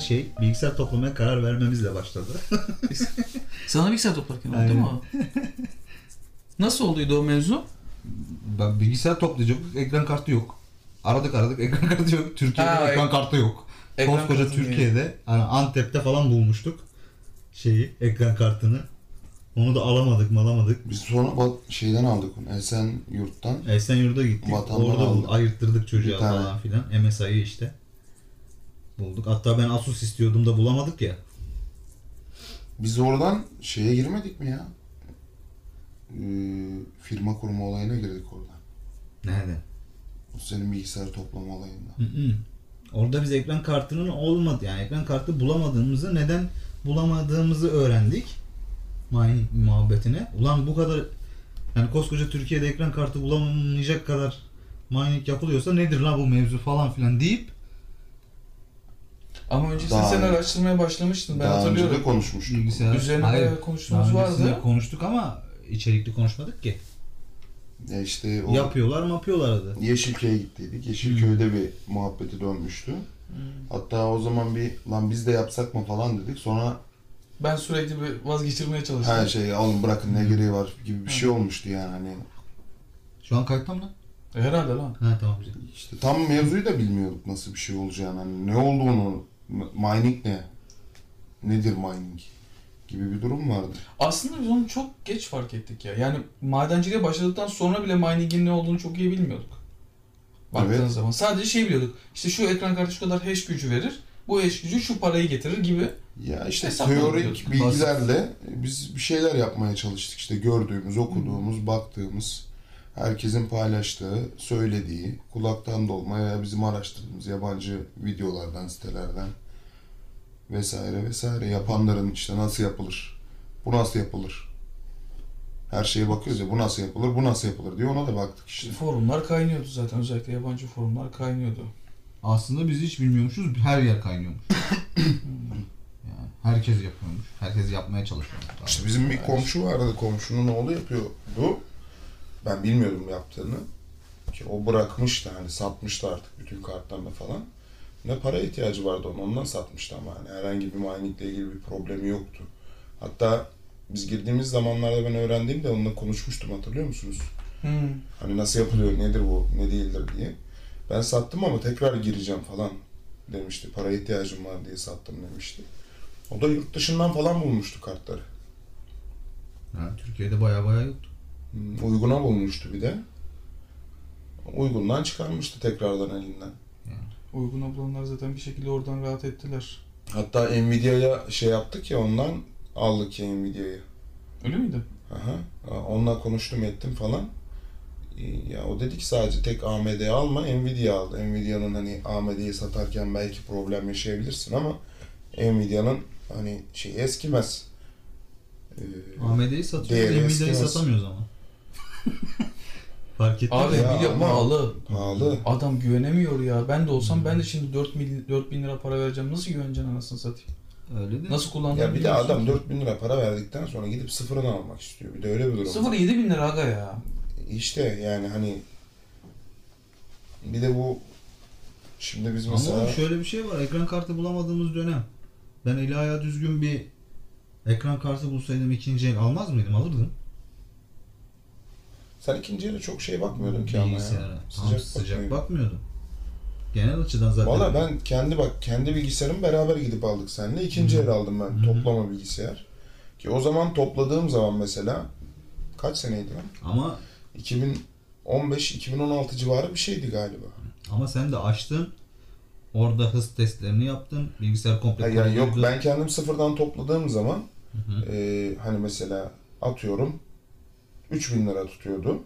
her şey bilgisayar toplamaya karar vermemizle başladı. Sana bilgisayar toplarken oldu değil mi o? Nasıl olduydu o mevzu? Ben bilgisayar toplayacaktık, ekran kartı yok. Aradık aradık, ekran kartı yok. Türkiye'de Ha, ekran ek- kartı yok. Ekran Koskoca kartı Türkiye'de, hani Antep'te falan bulmuştuk şeyi, ekran kartını. Onu da alamadık, alamadık. Biz sonra bat- şeyden aldık onu. Esen yurttan. Esenyurt'a gittik. Vatandan Orada aldık. ayırttırdık çocuğa Bir tane. falan filan. MSI'yi işte. Bulduk. Hatta ben Asus istiyordum da bulamadık ya. Biz oradan şeye girmedik mi ya? Ee, firma kurma olayına girdik oradan. Nerede? O senin bilgisayar toplama olayında. Hı hı. Orada biz ekran kartının olmadı yani ekran kartı bulamadığımızı neden bulamadığımızı öğrendik. Mining muhabbetine. Ulan bu kadar yani koskoca Türkiye'de ekran kartı bulamayacak kadar mining yapılıyorsa nedir la bu mevzu falan filan deyip Ama öncesinde Daha sen iyi. araştırmaya başlamıştın ben Daha önce hatırlıyorum. de konuşmuştuk. bilgisayar Üzerine Hayır, bayağı konuştuğumuz daha öncesinde vardı. konuştuk ama içerikli konuşmadık ki. Ya işte o Yapıyorlar mı yapıyorlar adı. Yeşilköy'e gittiydik. Yeşilköy'de bir muhabbeti dönmüştü. Hatta o zaman bir lan biz de yapsak mı falan dedik. Sonra Ben sürekli bir vazgeçirmeye çalıştım. her şey alın bırakın ne gereği var gibi bir şey olmuştu yani hani. Şu an kayıtta mı lan? E, Herhalde lan. Ha tamam güzel. İşte tam mevzuyu da bilmiyorduk nasıl bir şey olacağını. Hani ne olduğunu, mining ne? Nedir mining? Gibi bir durum vardı. Aslında biz onu çok geç fark ettik ya. Yani madenciliğe başladıktan sonra bile mining'in ne olduğunu çok iyi bilmiyorduk. Baktığın Evet. zaman. Sadece şey biliyorduk. İşte şu ekran kartı şu kadar hash gücü verir. Bu hash gücü şu parayı getirir gibi. Ya işte teorik bilgilerle biz bir şeyler yapmaya çalıştık. İşte gördüğümüz, okuduğumuz, baktığımız, herkesin paylaştığı, söylediği, kulaktan dolma veya bizim araştırdığımız yabancı videolardan, sitelerden vesaire vesaire yapanların işte nasıl yapılır, bu nasıl yapılır, her şeye bakıyoruz ya bu nasıl yapılır, bu nasıl yapılır diye ona da baktık işte. Forumlar kaynıyordu zaten. Özellikle yabancı forumlar kaynıyordu. Aslında biz hiç bilmiyormuşuz. Her yer kaynıyormuş. yani herkes yapıyormuş. Herkes yapmaya çalışıyormuş. İşte bizim bir komşu vardı. Komşunun oğlu yapıyordu. Ben bilmiyordum yaptığını. Ki o bırakmıştı hani satmıştı artık bütün kartlarını falan. Ne para ihtiyacı vardı onun ondan satmıştı ama hani herhangi bir miningle ilgili bir problemi yoktu. Hatta biz girdiğimiz zamanlarda ben öğrendiğimde onunla konuşmuştum hatırlıyor musunuz? Hmm. Hani nasıl yapılıyor, nedir bu, ne değildir diye. Ben sattım ama tekrar gireceğim falan demişti. Para ihtiyacım var diye sattım demişti. O da yurt dışından falan bulmuştu kartları. Ha, Türkiye'de baya baya yoktu. Hmm, Uyguna bulmuştu bir de. Uygundan çıkarmıştı tekrardan elinden. Uygun ablanlar zaten bir şekilde oradan rahat ettiler. Hatta Nvidia'ya şey yaptık ya ondan aldık ya Nvidia'yı. Öyle miydi? Aha. Onunla konuştum ettim falan. Ya o dedi ki sadece tek AMD alma Nvidia al. Nvidia'nın hani AMD'yi satarken belki problem yaşayabilirsin ama Nvidia'nın hani şey eskimez. Ee, AMD'yi Değeri Nvidia'yı satamıyoruz ama. Fark ettin Abi mi? Ya Nvidia ama- pahalı. pahalı. Adam güvenemiyor ya. Ben de olsam ben de şimdi 4, mil, 4 bin lira para vereceğim. Nasıl güveneceksin anasını satayım? Öyle de. Nasıl kullandığını Ya bir de biliyorsun. adam 4000 lira para verdikten sonra gidip sıfırını almak istiyor. Bir de öyle bir durum. var. 0 7 bin lira aga ya. İşte yani hani bir de bu şimdi biz mesela Ama şöyle bir şey var. Ekran kartı bulamadığımız dönem. Ben eli ayağı düzgün bir ekran kartı bulsaydım ikinci el almaz mıydım? Alırdım. Sen ikinciye de çok şey bakmıyordun ki ama ya. Bilgisayara. Tam Sıcak, sıcak, bakmıyordum. Genel açıdan zaten. Valla ben kendi bak kendi bilgisayarımı beraber gidip aldık seninle. İkinci el aldım ben Hı. toplama bilgisayar. Ki o zaman topladığım zaman mesela kaç seneydi lan? Ama 2015-2016 civarı bir şeydi galiba. ama sen de açtın. Orada hız testlerini yaptın. Bilgisayar komple yani yok ben kendim sıfırdan topladığım zaman Hı hı. e, hani mesela atıyorum 3000 lira tutuyordu.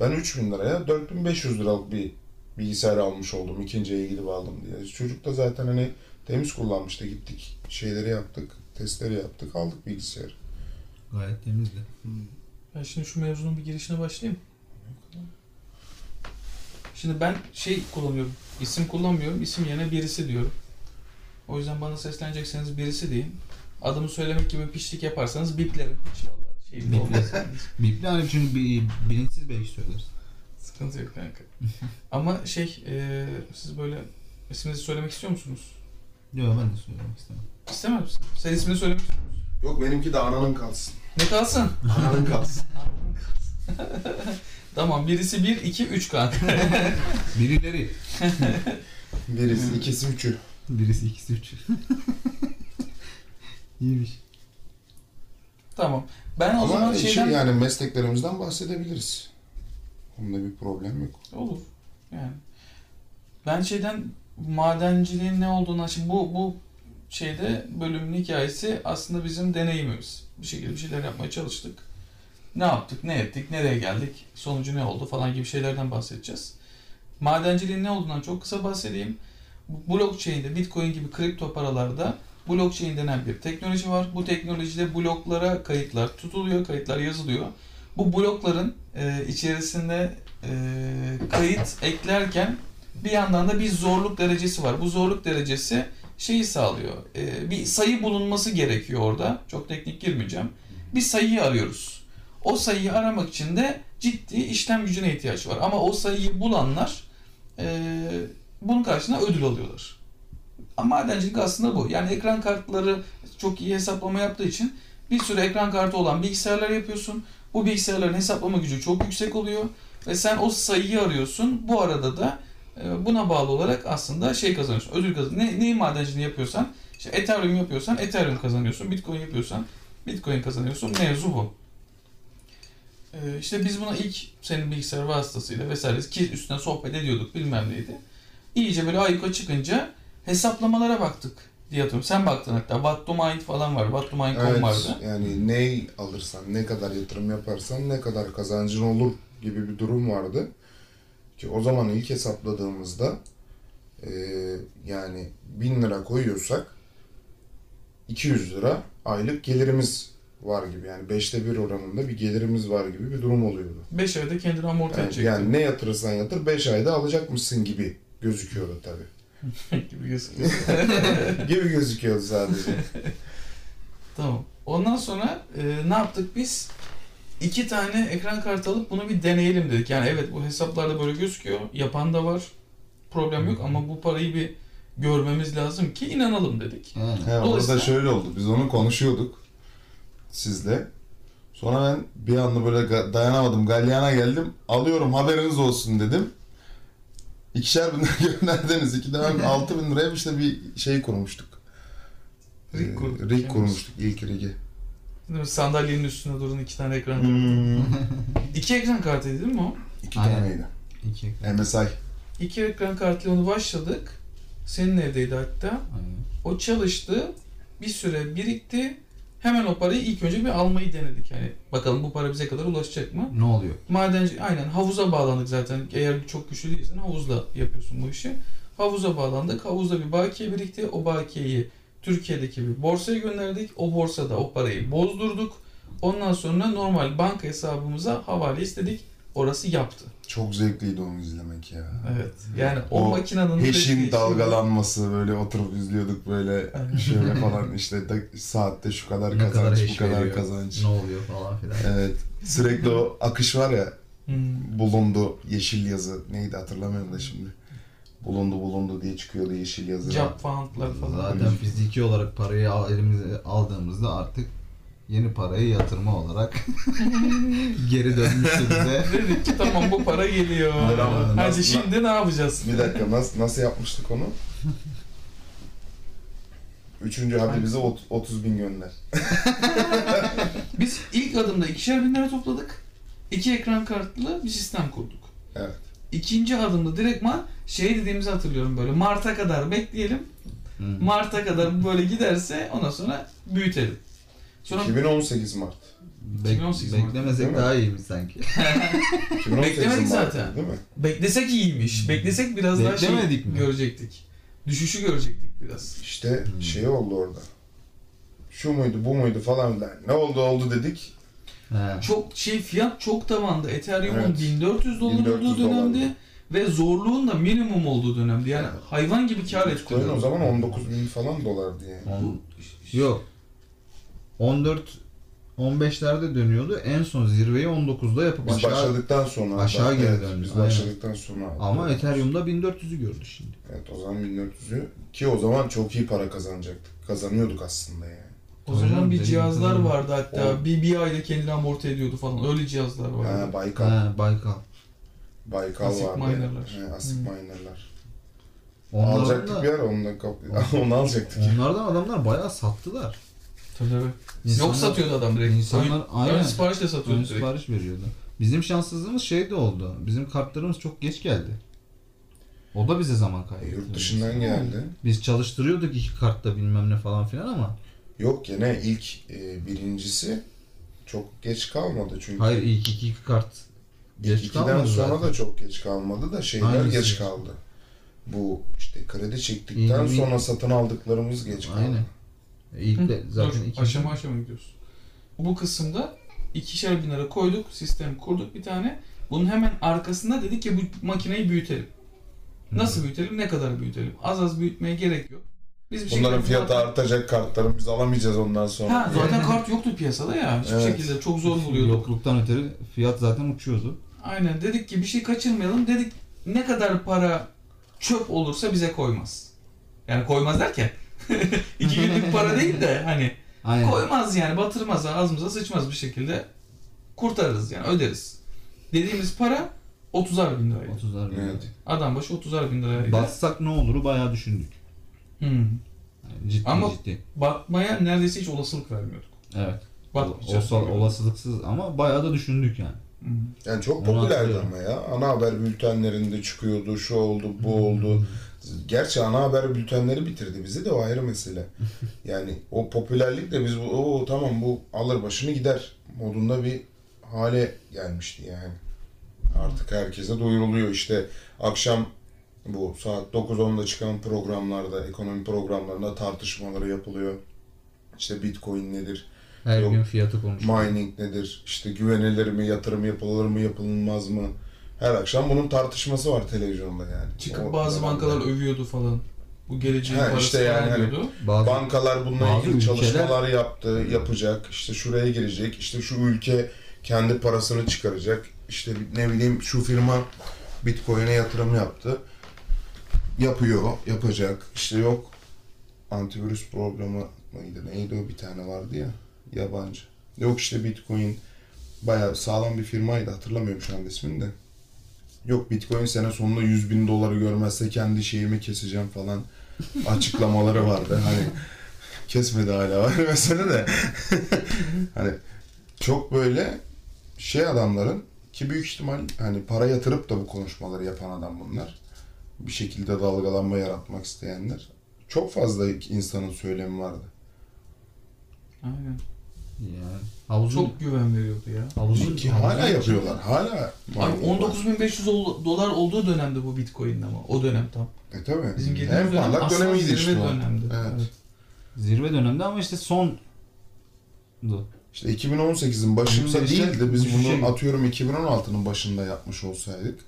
Ben 3000 liraya 4500 liralık bir bilgisayar almış oldum. İkinciye gidip aldım diye. Çocuk da zaten hani temiz kullanmıştı. Gittik şeyleri yaptık. Testleri yaptık. Aldık bilgisayarı. Gayet temizdi. Ben şimdi şu mevzunun bir girişine başlayayım. Şimdi ben şey kullanıyorum. isim kullanmıyorum. İsim yerine birisi diyorum. O yüzden bana seslenecekseniz birisi deyin. Adımı söylemek gibi pişlik yaparsanız biplerim. İnşallah. Şey. Bipli hani çünkü bir, bilinçsiz belki söyleriz. Sıkıntı yok kanka. Ama şey, e, siz böyle isminizi söylemek istiyor musunuz? Yok ben de söylemek istemem. İstemez misin? Sen ismini söylemek istiyor musun? Yok benimki de ananın kalsın. Ne kalsın? Ananın kalsın. tamam birisi 1, 2, 3 kanka. Birileri. Birisi, ikisi, üçü. Birisi ikisi üç. İyiymiş. tamam. Ben o zaman Ama şey şeyden... yani mesleklerimizden bahsedebiliriz. Bunda bir problem yok. Olur. Yani. Ben şeyden madenciliğin ne olduğunu şimdi bu bu şeyde bölümün hikayesi aslında bizim deneyimimiz. Bir şekilde bir şeyler yapmaya çalıştık. Ne yaptık, ne ettik, nereye geldik, sonucu ne oldu falan gibi şeylerden bahsedeceğiz. Madenciliğin ne olduğundan çok kısa bahsedeyim. Blockchain'de, Bitcoin gibi kripto paralarda blockchain denen bir teknoloji var. Bu teknolojide bloklara kayıtlar tutuluyor, kayıtlar yazılıyor. Bu blokların e, içerisinde e, kayıt eklerken bir yandan da bir zorluk derecesi var. Bu zorluk derecesi şeyi sağlıyor. E, bir sayı bulunması gerekiyor orada. Çok teknik girmeyeceğim. Bir sayıyı arıyoruz. O sayıyı aramak için de ciddi işlem gücüne ihtiyaç var. Ama o sayıyı bulanlar e, bunun karşılığında ödül alıyorlar. Madencilik aslında bu. Yani ekran kartları çok iyi hesaplama yaptığı için bir sürü ekran kartı olan bilgisayarlar yapıyorsun. Bu bilgisayarların hesaplama gücü çok yüksek oluyor ve sen o sayıyı arıyorsun. Bu arada da e, buna bağlı olarak aslında şey kazanıyorsun. Ödül kazanıyorsun. Ne, neyin madenciliğini yapıyorsan, işte Ethereum yapıyorsan Ethereum kazanıyorsun. Bitcoin yapıyorsan Bitcoin kazanıyorsun. Mevzu bu. E, işte biz buna ilk senin bilgisayar vasıtasıyla vesaire ki üstüne sohbet ediyorduk bilmem neydi. İyice böyle ayyuka çıkınca hesaplamalara baktık diye hatırlıyorum. Sen baktın hatta. What to Mind falan var. What to Mind.com Evet, vardı. yani ne alırsan, ne kadar yatırım yaparsan ne kadar kazancın olur gibi bir durum vardı. Ki o zaman ilk hesapladığımızda eee, yani 1000 lira koyuyorsak 200 lira aylık gelirimiz var gibi. Yani 5'te 1 oranında bir gelirimiz var gibi bir durum oluyordu. 5 ayda kendini amorti Yani, edecektin. yani ne yatırırsan yatır 5 ayda alacakmışsın gibi gözüküyordu tabii. gibi gözüküyor. gibi gözüküyordu sadece. Tamam. Ondan sonra e, ne yaptık biz? İki tane ekran kartı alıp bunu bir deneyelim dedik. Yani evet bu hesaplarda böyle gözüküyor. Yapan da var. Problem yok ama bu parayı bir görmemiz lazım ki inanalım dedik. Yani. He, orada Dolayısıyla- şöyle oldu. Biz onu konuşuyorduk sizle. Sonra ben bir anda böyle dayanamadım. Galyana geldim. Alıyorum haberiniz olsun dedim. İkişer bin lira gönderdiniz. İki de ben altı bin liraya işte bir şey kurmuştuk. Rig Ee, kurduk. Rig kurmuştuk ilk rigi. Sandalyenin üstüne durun iki tane ekran. Hmm. İki ekran kartıydı değil mi o? İki Aynen. taneydi. İki. MSI. İki ekran kartıyla onu başladık. Senin evdeydi hatta. Aynen. O çalıştı. Bir süre birikti. Hemen o parayı ilk önce bir almayı denedik. Yani bakalım bu para bize kadar ulaşacak mı? Ne oluyor? Madenci aynen havuza bağlandık zaten. Eğer çok güçlü değilsen havuzla yapıyorsun bu işi. Havuza bağlandık. Havuzda bir bakiye birikti. O bakiyeyi Türkiye'deki bir borsaya gönderdik. O borsada o parayı bozdurduk. Ondan sonra normal banka hesabımıza havale istedik. Orası yaptı. Çok zevkliydi onu izlemek ya. Evet. Yani o, O makinenin ürettiği dalgalanması böyle oturup izliyorduk böyle şöyle falan işte da, saatte şu kadar Ne kadar kazanç hash bu kadar veriyor, kazanç. Ne oluyor falan filan. Evet. Sürekli o akış var ya Hmm. bulundu yeşil yazı neydi hatırlamıyorum da şimdi. Bulundu bulundu diye çıkıyordu yeşil yazı. Job foundlar falan. Zaten fiziki olarak parayı elimize aldığımızda artık yeni parayı yatırma olarak geri dönmüştü bize. Dedik ki tamam bu para geliyor. Ama Hadi nasıl- şimdi ne yapacağız? Bir dakika nasıl, nasıl yapmıştık onu? Üçüncü hadi bize ot- 30 bin gönder. Biz ilk adımda ikişer bin lira topladık. İki ekran kartlı bir sistem kurduk. Evet. İkinci adımda direktman şey dediğimizi hatırlıyorum böyle Mart'a kadar bekleyelim. Hı. Mart'a kadar böyle giderse ondan sonra büyütelim. Sonra 2018 Mart. Bek- 2018 Mart. beklemesek Değil mi? daha iyiymiş sanki. 2018 Beklemedik Mart, zaten. Değil mi? beklesek iyiymiş. Beklesek biraz daha şey Beklemedik mi? görecektik. Düşüşü görecektik biraz. İşte Hmm. şey oldu orada. Şu muydu bu muydu falan filan. Ne oldu oldu dedik. He. Çok şey fiyat çok tavanda. Ethereum'un Evet. 1400 dolar 1400 olduğu dönemde dolardı. ve zorluğun da minimum olduğu dönemde. Yani Evet. hayvan gibi kar Bitcoin ettiriyordu. o zaman 19 bin falan dolardı yani. On- Yok. 14 15'lerde dönüyordu. En son zirveyi 19'da yapıp Biz aşağı başladıktan sonra aşağı geri evet, döndü, Biz aynen. başladıktan sonra ama Ethereum'da 1400'ü gördü şimdi. Evet o zaman 1400'ü ki o zaman çok iyi para kazanacaktık. Kazanıyorduk aslında yani. O zaman bir benim cihazlar vardı hatta. O- Bir, bir ayda kendini amorti ediyordu falan. Öyle cihazlar vardı. Ha, Baykal. Ha, Baykal. Baykal Asik vardı. minerlar. He, asik Hmm. minerlar. Onlardan Alacaktık da, bir ara onu da kap- onu alacaktık. onlardan adamlar bayağı sattılar. Tabii tabii. İnsanlar- Yok satıyordu adam direkt. İnsanlar- Ön- aynen. Ön siparişle satıyordu Ön direkt. sipariş veriyordu. Bizim şanssızlığımız şey de oldu. Bizim kartlarımız çok geç geldi. O da bize zaman kaybı. Yurt dışından geldi. Biz çalıştırıyorduk iki kartta bilmem ne falan filan ama Yok gene ilk e, birincisi çok geç kalmadı çünkü. hayır ilk iki kart geç İlk ikiden kalmadı sonra zaten. da çok geç kalmadı da şeyler Hangisi? geç kaldı. Bu işte kredi çektikten iyi. sonra satın aldıklarımız geç kaldı. Aynen. İlk de Hı, zaten Dur, iki aşama aşama gidiyoruz. Bu kısımda ikişer bin lira koyduk, sistem kurduk bir tane. Bunun hemen arkasında dedik ki bu makineyi büyütelim. Nasıl büyütelim, ne kadar büyütelim? Az az büyütmeye gerek yok. Biz bir Bunların şekilde fiyatı zaten- artacak kartların biz alamayacağız ondan sonra. Ha, zaten kart yoktu piyasada ya. Hiçbir Evet. şekilde çok zor buluyorduk. Yokluktan ötürü fiyat zaten uçuyordu. Aynen dedik ki bir şey kaçırmayalım. Dedik ne kadar para çöp olursa bize koymaz. Yani koymaz derken iki günlük para değil de hani Aynen. koymaz yani batırmaz ağzımıza sıçmaz bir şekilde kurtarırız yani öderiz. Dediğimiz para 30'ar bin liraydı. 30'lar bin Evet. Adam başı 30'ar bin liraydı. Batsak ne oluru bayağı düşündük. Hmm. Yani ciddi Ama- ciddi. Batmaya neredeyse hiç olasılık vermiyorduk. Evet. Batmayacağız. Olsa, olasılıksız ama bayağı da düşündük yani. Hmm. Yani çok popülerdi ama ya. Ana haber bültenlerinde çıkıyordu, şu oldu, bu oldu. Gerçi ana haber bültenleri bitirdi bizi de o ayrı mesele. Yani o popülerlik de biz o tamam bu alır başını gider modunda bir hale gelmişti yani. Artık herkese duyuruluyor işte akşam bu saat 9-10'da çıkan programlarda, ekonomi programlarında tartışmaları yapılıyor. İşte Bitcoin nedir? Her Yok. gün fiyatı konuşuyor. Mining nedir? İşte güvenilir mi? Yatırım yapılır mı? Yapılmaz mı? Her akşam bunun tartışması var televizyonda yani. Çıkıp O bazı bankalar övüyordu falan. Bu geleceğin Ha, parası işte yani hani-. Bazı Bankalar bununla Bazı ilgili ülkeler- çalışmalar yaptı, yapacak. İşte şuraya girecek. İşte şu ülke kendi parasını çıkaracak. İşte ne bileyim şu firma Bitcoin'e yatırım yaptı. Yapıyor, yapacak. İşte yok antivirüs programı mıydı? Neydi o bir tane vardı ya yabancı. Yok işte Bitcoin bayağı sağlam bir firmaydı hatırlamıyorum şu anda ismini de. Yok Bitcoin sene sonunda 100 bin doları görmezse kendi şeyimi keseceğim falan açıklamaları vardı. Hani kesmedi hala var mesele de. hani çok böyle şey adamların ki büyük ihtimal hani para yatırıp da bu konuşmaları yapan adam bunlar. Bir şekilde dalgalanma yaratmak isteyenler. Çok fazla insanın söylemi vardı. Aynen. Yani havuzun Çok güven veriyordu ya. havuzun Ki hala yapıyorlar. Hala. Abi 19.500 ol- dolar olduğu dönemde bu Bitcoin'in ama o dönem tam. E tabi. Bizim en dönem parlak aslında dönemiydi zirve işte o. dönemdi. Evet. Zirve dönemde ama işte son İşte 2018'in başında Yükselişe değil de biz bunu atıyorum 2016'nın başında yapmış olsaydık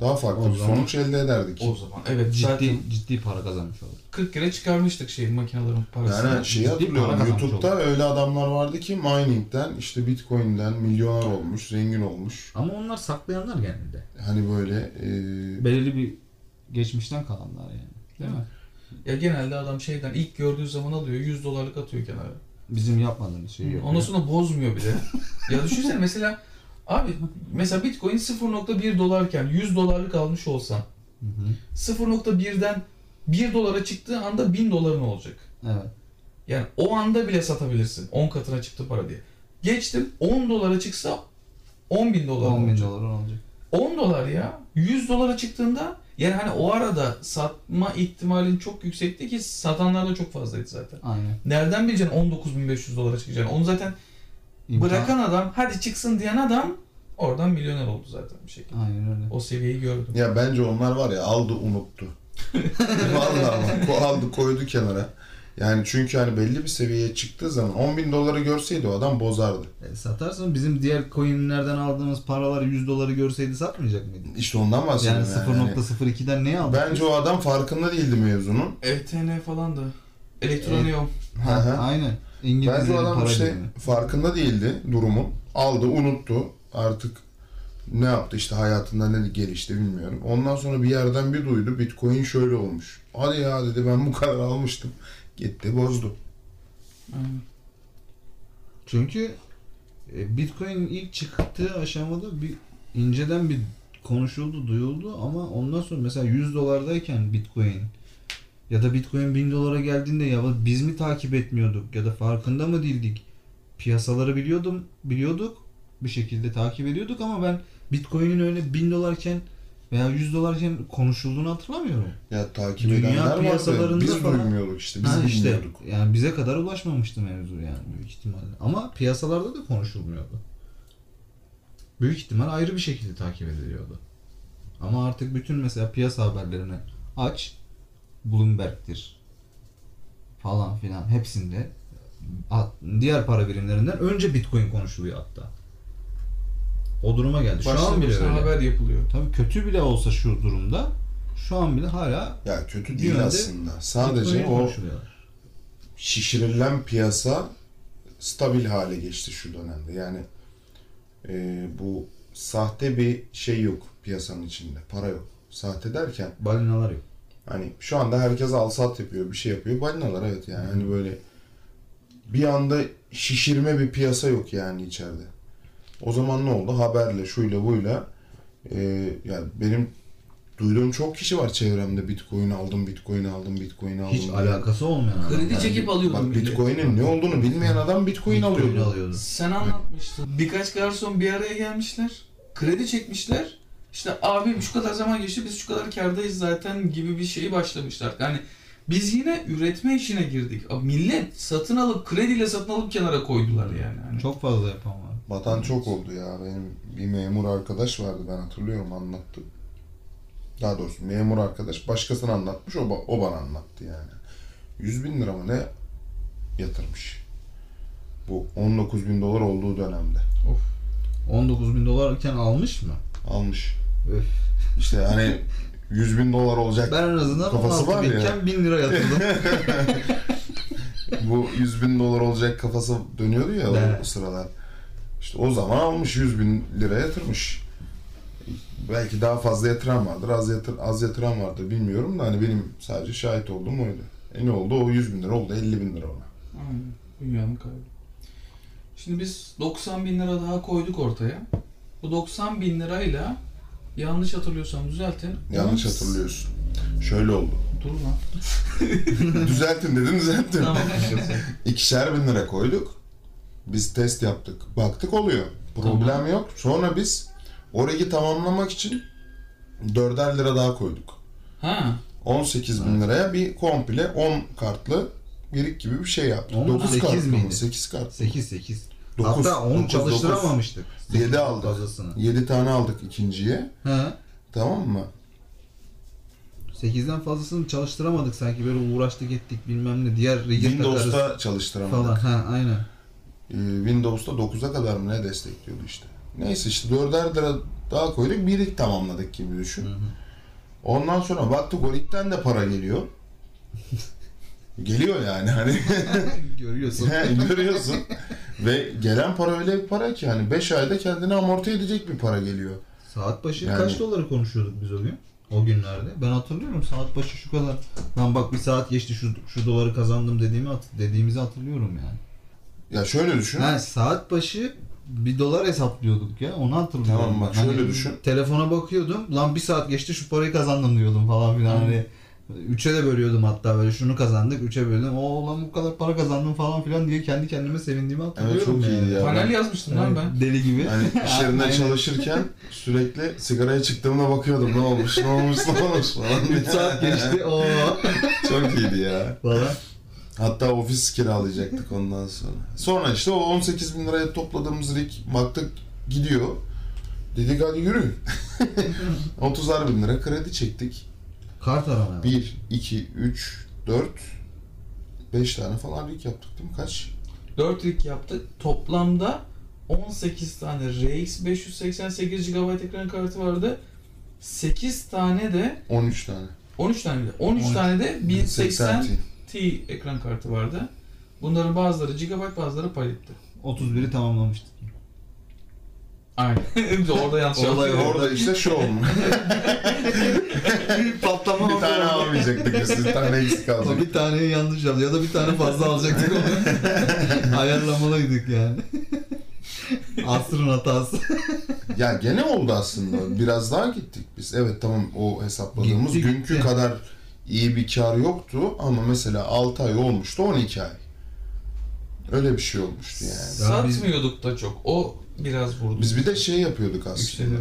daha farklı O bir zaman- sonuç elde ederdik. O zaman evet ciddi zaten ciddi para kazanmış oldu. 40 kere çıkarmıştık şey makinelerin parasını. Yani şeyi Ciddi hatırlıyorum YouTube'da öyle adamlar vardı ki mining'den işte Bitcoin'den milyoner olmuş, zengin olmuş. Ama onlar saklayanlar genelde. Hani böyle e, Belirli bir geçmişten kalanlar yani. Değil mi? Ya genelde adam şeyden ilk gördüğü zaman alıyor 100 dolarlık atıyor kenara. Bizim yapmadığımız şeyi yapıyor. Ondan sonra bozmuyor bile. ya düşünsene mesela abi mesela Bitcoin 0.1 dolarken 100 dolarlık almış olsan Hı hı. 0.1'den 1 dolara çıktığı anda 1000 doların olacak. Evet. Yani o anda bile satabilirsin. 10 katına çıktı para diye. Geçtim 10 dolara çıksa 10 bin dolar 10 bin olacak. dolar olacak. 10 dolar ya. 100 dolara çıktığında yani hani o arada satma ihtimalin çok yüksekti ki satanlar da çok fazlaydı zaten. Aynen. Nereden bileceksin 19.500 dolara çıkacağını? Onu zaten İmkan- bırakan adam hadi çıksın diyen adam oradan milyoner oldu zaten bir şekilde. Aynen öyle. O seviyeyi gördüm. ya bence onlar var ya aldı unuttu. Vallahi bak, ko- aldı koydu kenara. Yani çünkü hani belli bir seviyeye çıktığı zaman 10 bin doları görseydi o adam bozardı. E, satarsın bizim diğer coinlerden aldığımız paraları 100 doları görseydi satmayacak mıydı? İşte ondan Yani bahsediyorum. Yani, 0.02'den ne aldık? Bence o adam farkında değildi mevzunun. ETN falan da. Elektronium. Hı hı. Aynen. Bence İngilizlerin o adam para işte birimi. farkında değildi durumun. Aldı, unuttu. Artık ne yaptı işte hayatında ne gelişti bilmiyorum. Ondan sonra bir yerden bir duydu Bitcoin şöyle olmuş. Hadi ya dedi ben bu kadar almıştım. Gitti bozdu. Çünkü e, Bitcoin ilk çıktığı aşamada bir inceden bir konuşuldu, duyuldu ama ondan sonra mesela 100 dolardayken Bitcoin ya da Bitcoin 1000 dolara geldiğinde ya biz mi takip etmiyorduk ya da farkında mı değildik? Piyasaları biliyordum, biliyorduk. Bir şekilde takip ediyorduk ama ben Bitcoin'in öyle 1000 dolarken veya 100 dolarken konuşulduğunu hatırlamıyorum. Ya takip Dünya edenler piyasalarında Biz falan- duymuyorduk işte. Biz ha işte bilmiyorduk. yani bize kadar ulaşmamıştı mevzu yani büyük ihtimalle. Ama piyasalarda da konuşulmuyordu. Büyük ihtimal ayrı bir şekilde takip ediliyordu. Ama artık bütün mesela piyasa haberlerini aç. Bloomberg'tir falan filan hepsinde diğer para birimlerinden önce Bitcoin konuşuluyor hatta. O duruma geldi. Şu Başlı an bile öyle. haber yapılıyor. Tabii kötü bile olsa şu durumda şu an bile hala Ya kötü değil aslında. Sadece o şişirilen piyasa stabil hale geçti şu dönemde. Yani e, bu sahte bir şey yok piyasanın içinde. Para yok. Sahte derken balinalar yok. Hani şu anda herkes al sat yapıyor, bir şey yapıyor. Balinalar evet yani hani böyle bir anda şişirme bir piyasa yok yani içeride. O zaman ne oldu? Haberle, şuyla, buyla e, yani benim duyduğum çok kişi var çevremde Bitcoin aldım, Bitcoin aldım, Bitcoin aldım. Hiç diye. alakası olmayan Kredi adamlar. çekip alıyordu Bak. Bitcoin'in ne olduğunu bilmeyen adam Bitcoin, Bitcoin alıyordu. alıyordu. Sen anlatmıştın. Birkaç garson bir araya gelmişler. Kredi çekmişler. İşte abi şu kadar zaman geçti biz şu kadar kardayız zaten gibi bir şeyi başlamışlar. Yani biz yine üretme işine girdik. Abi millet satın alıp krediyle satın alıp kenara koydular yani. Hani Çok fazla yapan var. Batan çok oldu ya. Benim bir memur arkadaş vardı ben hatırlıyorum anlattı. Daha doğrusu memur arkadaş başkasına anlatmış o, ba- o bana anlattı yani. 100 bin lira mı ne yatırmış. Bu 19 bin dolar olduğu dönemde. 19 bin dolarken almış mı? Almış. İşte hani 100 bin dolar olacak. Ben en azından Kafası 16 var ya. binken 1000 lira yatırdım. Bu 100 bin dolar olacak kafası dönüyordu ya Evet. o sıralar. İşte o zaman almış 100 bin lira yatırmış. Belki daha fazla yatıran vardır, az, yatır, az yatıran vardır bilmiyorum da hani benim sadece şahit olduğum oydu. E ne oldu? O 100 bin lira oldu 50 bin lira ona. Aynen. Dünyanın kaybı. Şimdi biz 90 bin lira daha koyduk ortaya. Bu 90 bin lirayla yanlış hatırlıyorsam düzeltin. Yanlış hatırlıyorsun. Şöyle oldu. Dur lan. düzelttin dedim düzelttim. tamam. İkişer bin lira koyduk. Biz test yaptık. Baktık oluyor. Problem yok. Sonra biz orayı tamamlamak için dörder lira daha koyduk. ha. 18 bin liraya bir komple 10 kartlı birik gibi bir şey yaptık. On, 9 sekiz kart mı? miydi? 8 kart. 8 8. Dokuz, Hatta 10 dokuz, çalıştıramamıştık. 7 Sekiz aldık. Fazlasını. 7 tane aldık ikinciye. He. Tamam mı? 8'den fazlasını çalıştıramadık sanki böyle uğraştık ettik bilmem ne diğer takarız Windows'ta çalıştıramadık. falan. Ha aynen. Ee, Windows'ta 9'a kadar mı ne destekliyordu işte. Neyse işte 4'er lira daha koyduk. Birik tamamladık gibi düşün. Hı hı. Ondan sonra baktık o ligden de para geliyor. geliyor yani hani. Görüyorsun. He, görüyorsun. Ve gelen para öyle bir para ki hani 5 ayda kendini amorti edecek bir para geliyor. Saat başı Yani- kaç doları konuşuyorduk biz o gün? O günlerde. Ben hatırlıyorum saat başı şu kadar. Lan bak bir saat geçti şu şu doları kazandım dediğimi hat- dediğimizi hatırlıyorum yani. Ya şöyle düşün. Ha saat başı bir dolar hesaplıyorduk ya onu hatırlıyorum. Tamam bak ben. şöyle Hani düşün. Telefona bakıyordum. Lan bir saat geçti şu parayı kazandım diyordum falan filan. Hani üçe de bölüyordum hatta böyle şunu kazandık üçe böldüm. O lan bu kadar para kazandım falan filan diye kendi kendime sevindiğimi hatırlıyorum. çok yani. iyiydi ya. Panel yazmıştım lan ben. Deli gibi. Hani iş yerinde çalışırken sürekli sigaraya çıktığımda bakıyordum ne olmuş ne olmuş ne olmuş falan. 3 saat geçti. Oo. Çok iyiydi ya. falan. Hatta ofis kiralayacaktık ondan sonra. Sonra işte o 18 bin liraya topladığımız rig baktık gidiyor. Dedik hadi yürü. 30'ar bin lira kredi çektik. Kart arama. 1, 2, 3, 4, 5 tane falan rig yaptık değil mi? Kaç? 4 rig yaptık. Toplamda 18 tane RX 588 GB ekran kartı vardı. 8 tane de 13 tane. 13 tane de 13 13. tane de 1080 1080 T ekran kartı vardı. Bunların bazıları GB bazıları paletti. 31'i tamamlamıştık. Aynen. Orada yanlış Olay yaptım. Orada işte şu olmuş. Patlama bir tane almayacaktık biz. Bir tane eksik alacaktık. bir taneyi yanlış yaptı ya da bir tane fazla alacaktık. Ayarlamalıydık yani. Asrın hatası. Ya gene oldu aslında. Biraz daha gittik biz. Evet tamam o hesapladığımız Gitti, günkü gitti. kadar iyi bir kar yoktu ama mesela 6 ay olmuştu 12 ay. Öyle bir şey olmuştu yani. Satmıyorduk da çok. O biraz vurdu. Biz bir de şey yapıyorduk aslında.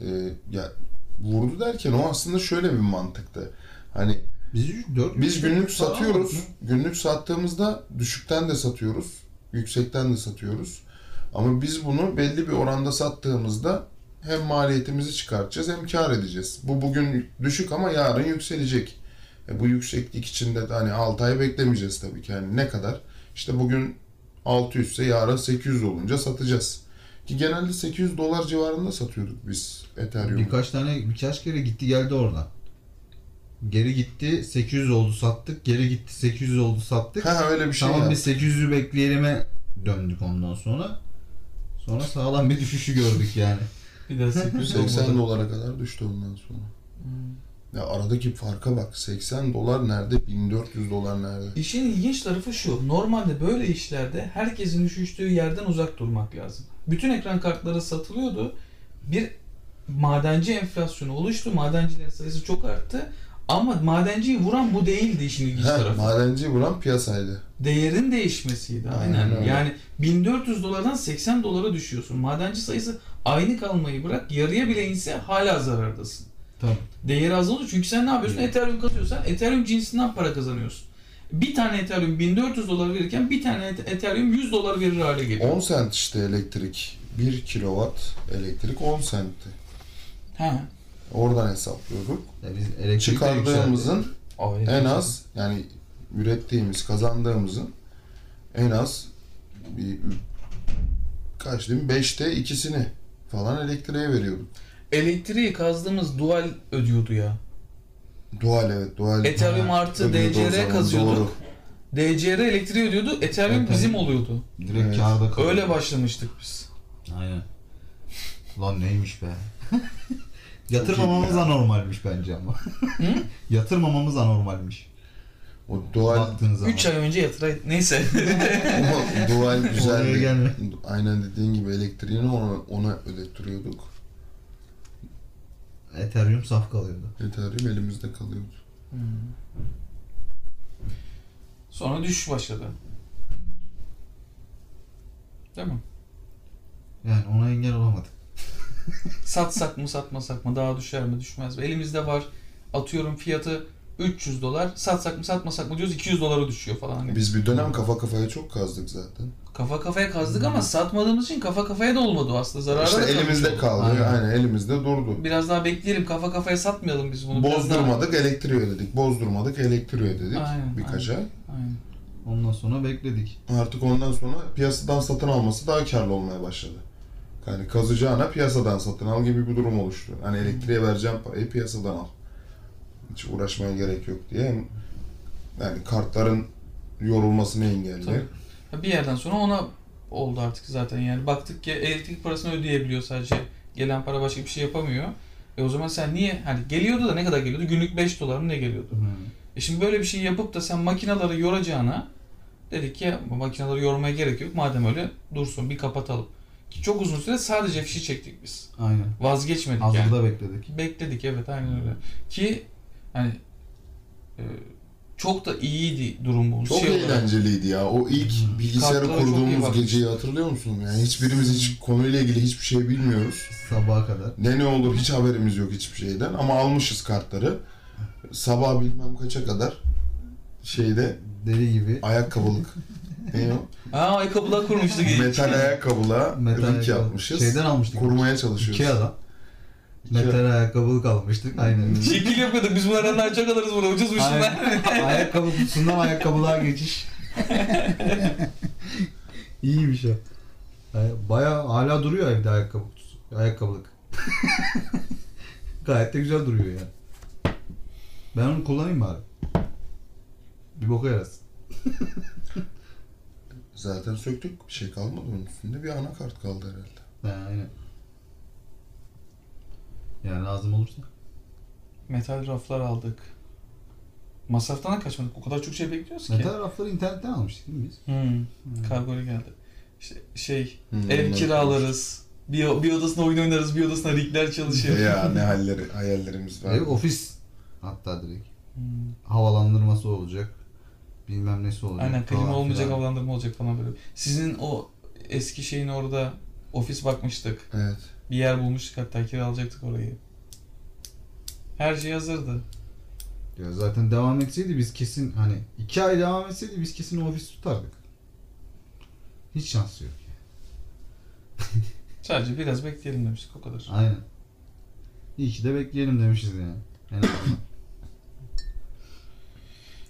Ee, ya vurdu derken o aslında şöyle bir mantıktı. Hani Biz 4 biz günlük satıyoruz. Günlük sattığımızda düşükten de satıyoruz. Yüksekten de satıyoruz. Ama biz bunu belli bir oranda sattığımızda hem maliyetimizi çıkartacağız hem kar edeceğiz. Bu bugün düşük ama yarın yükselecek. E bu yükseklik içinde de hani 6 ay beklemeyeceğiz tabii ki. Yani ne kadar? İşte bugün 600 ise yarın 800 olunca satacağız. Ki genelde 800 dolar civarında satıyorduk biz Ethereum. Birkaç tane birkaç kere gitti geldi oradan. Geri gitti 800 oldu sattık. Geri gitti 800 oldu sattık. Ha öyle bir şey tamam biz 800'ü bekleyelim'e döndük ondan sonra. Sonra sağlam bir düşüşü gördük yani. Bir daha 800 80 olmadı. dolara kadar düştü ondan sonra. Hmm. Ya aradaki farka bak. 80 dolar nerede? 1400 dolar nerede? İşin ilginç tarafı şu. Normalde böyle işlerde herkesin üşüştüğü yerden uzak durmak lazım. Bütün ekran kartları satılıyordu. Bir madenci enflasyonu oluştu. Madencilerin sayısı çok arttı. Ama madenciyi vuran bu değildi işin ilginç tarafı. madenci vuran piyasaydı. Değerin değişmesiydi. Aynen. Aynen öyle. Yani 1400 dolardan 80 dolara düşüyorsun. Madenci sayısı aynı kalmayı bırak yarıya bile inse hala zarardasın. Tabii. Değeri azalıyor çünkü sen ne yapıyorsun? Ethereum kazıyorsan Ethereum cinsinden para kazanıyorsun. Bir tane Ethereum 1400 dolar verirken bir tane Et- Ethereum 100 dolar verir hale geliyor. 10 sent işte elektrik. 1 kilowatt elektrik 10 sentti. He. Oradan hesaplıyorduk. Ya biz elektrik de Çıkardığımızın Ay, en az yani ürettiğimiz, kazandığımızın en az bir kaç diyeyim 5'te ikisini falan elektriğe veriyorduk. Elektriği kazdığımız dual ödüyordu ya. Dual evet dual. Ethereum Ha, artı DCR kazıyorduk. doğru. DCR elektriği ödüyordu. Ethereum Evet, bizim oluyordu. Direkt Evet. kârda kalıyor. Öyle başlamıştık biz. Aynen. Lan neymiş be. Yatırmamamız anormalmiş bence ama. Hı? Yatırmamamız anormalmiş. O dual Baktığın zaman. 3 ay önce yatıray... Neyse. Ama dual güzeldi. Aynen dediğin gibi elektriğini ona, ona ödettiriyorduk. Ethereum saf kalıyordu. Ethereum elimizde kalıyordu. Hmm. Sonra düşüş başladı. Değil mi? Yani ona engel olamadık. Satsak mı satmasak mı daha düşer mi düşmez mi? Elimizde var atıyorum fiyatı 300 dolar. Satsak mı satmasak mı diyoruz 200 dolara düşüyor falan. Hani Biz bir dönem kafa kafaya çok kazdık zaten. kafa kafaya kazdık ama satmadığımız için kafa kafaya da olmadı o aslında. Zarara işte da elimizde kaldı. Aynen. Aynen. elimizde durdu. Biraz daha bekleyelim kafa kafaya satmayalım biz bunu. Biraz daha- Bozdurmadık elektriği ödedik. Bozdurmadık elektriği ödedik. Aynen, birkaç ay. Aynen. Ondan sonra bekledik. Artık ondan sonra piyasadan satın alması daha karlı olmaya başladı. Yani kazacağına piyasadan satın al gibi bir durum oluştu. Hani elektriğe vereceğim parayı piyasadan al. Hiç uğraşmaya gerek yok diye. Hem yani kartların yorulmasını engelli. Tabii. Bir yerden sonra ona oldu artık zaten yani. Baktık ki elektrik parasını ödeyebiliyor sadece. Gelen para başka bir şey yapamıyor. E o zaman sen niye hani geliyordu da ne kadar geliyordu? Günlük 5 dolar mı ne geliyordu? E şimdi böyle bir şey yapıp da sen makinaları yoracağına dedik ki bu makinaları yormaya gerek yok. Madem öyle dursun bir kapatalım. Ki çok uzun süre sadece fişi çektik biz. Aynen. Vazgeçmedik yani. Hazırda bekledik. Bekledik evet aynen öyle. Ki hani e, çok da iyiydi durumumuz. Çok Şey eğlenceliydi ya. O ilk Hmm. bilgisayarı Kartlara çok iyi kurduğumuz geceyi hatırlıyor musun? Yani hiçbirimiz hiç konuyla ilgili hiçbir şey bilmiyoruz. Sabaha kadar. Ne ne olur hiç haberimiz yok hiçbir şeyden ama almışız kartları. Sabah bilmem kaça kadar şeyde Deli gibi. ayakkabılık ne o? Aa ayakkabılar kurmuştuk. Metal ayakkabılığa Metal ring ayakkabı. yapmışız. Şeyden almıştık. Kurmaya çalışıyoruz. Ikea'dan. Metal ayakkabılık almıştık. Aynen. Şekil yapıyorduk. Biz bunlardan çok alırız bunu. Ucuzmuş bunlar. Ayakkabı kutusundan ayakkabılığa geçiş. İyiymiş o. Baya hala duruyor evde ayakkabı kutusu. Ayakkabılık. Gayet de güzel duruyor yani. Ben onu kullanayım bari. Bir boka yarasın. Zaten söktük. Bir şey kalmadı onun üstünde. Bir anakart kaldı herhalde. Ha, aynen. Yani lazım olursa. Metal raflar aldık. Masraftan da kaçmadık. O kadar çok şey bekliyoruz ki. Metal rafları internetten almıştık değil mi biz? Hmm. Kargoya geldi. İşte şey, Hmm, ev kiralarız. Bir, bir odasında oyun oynarız, bir odasında rigler çalışır. ya ne halleri, hayallerimiz var. Ev ofis hatta direkt. Hmm. Havalandırması olacak. Bilmem nesi olacak. Aynen klima falan olmayacak, filan. havalandırma olacak falan böyle. Sizin o eski şeyin orada ofis bakmıştık. Evet. Bir yer bulmuştuk hatta kiralayacaktık orayı. Her şey hazırdı. Ya zaten devam etseydi biz kesin hani iki ay devam etseydi biz kesin ofis tutardık. Hiç şansı yok. Sadece biraz bekleyelim demiştik o kadar. Aynen. İyi ki de bekleyelim demişiz yani. En azından.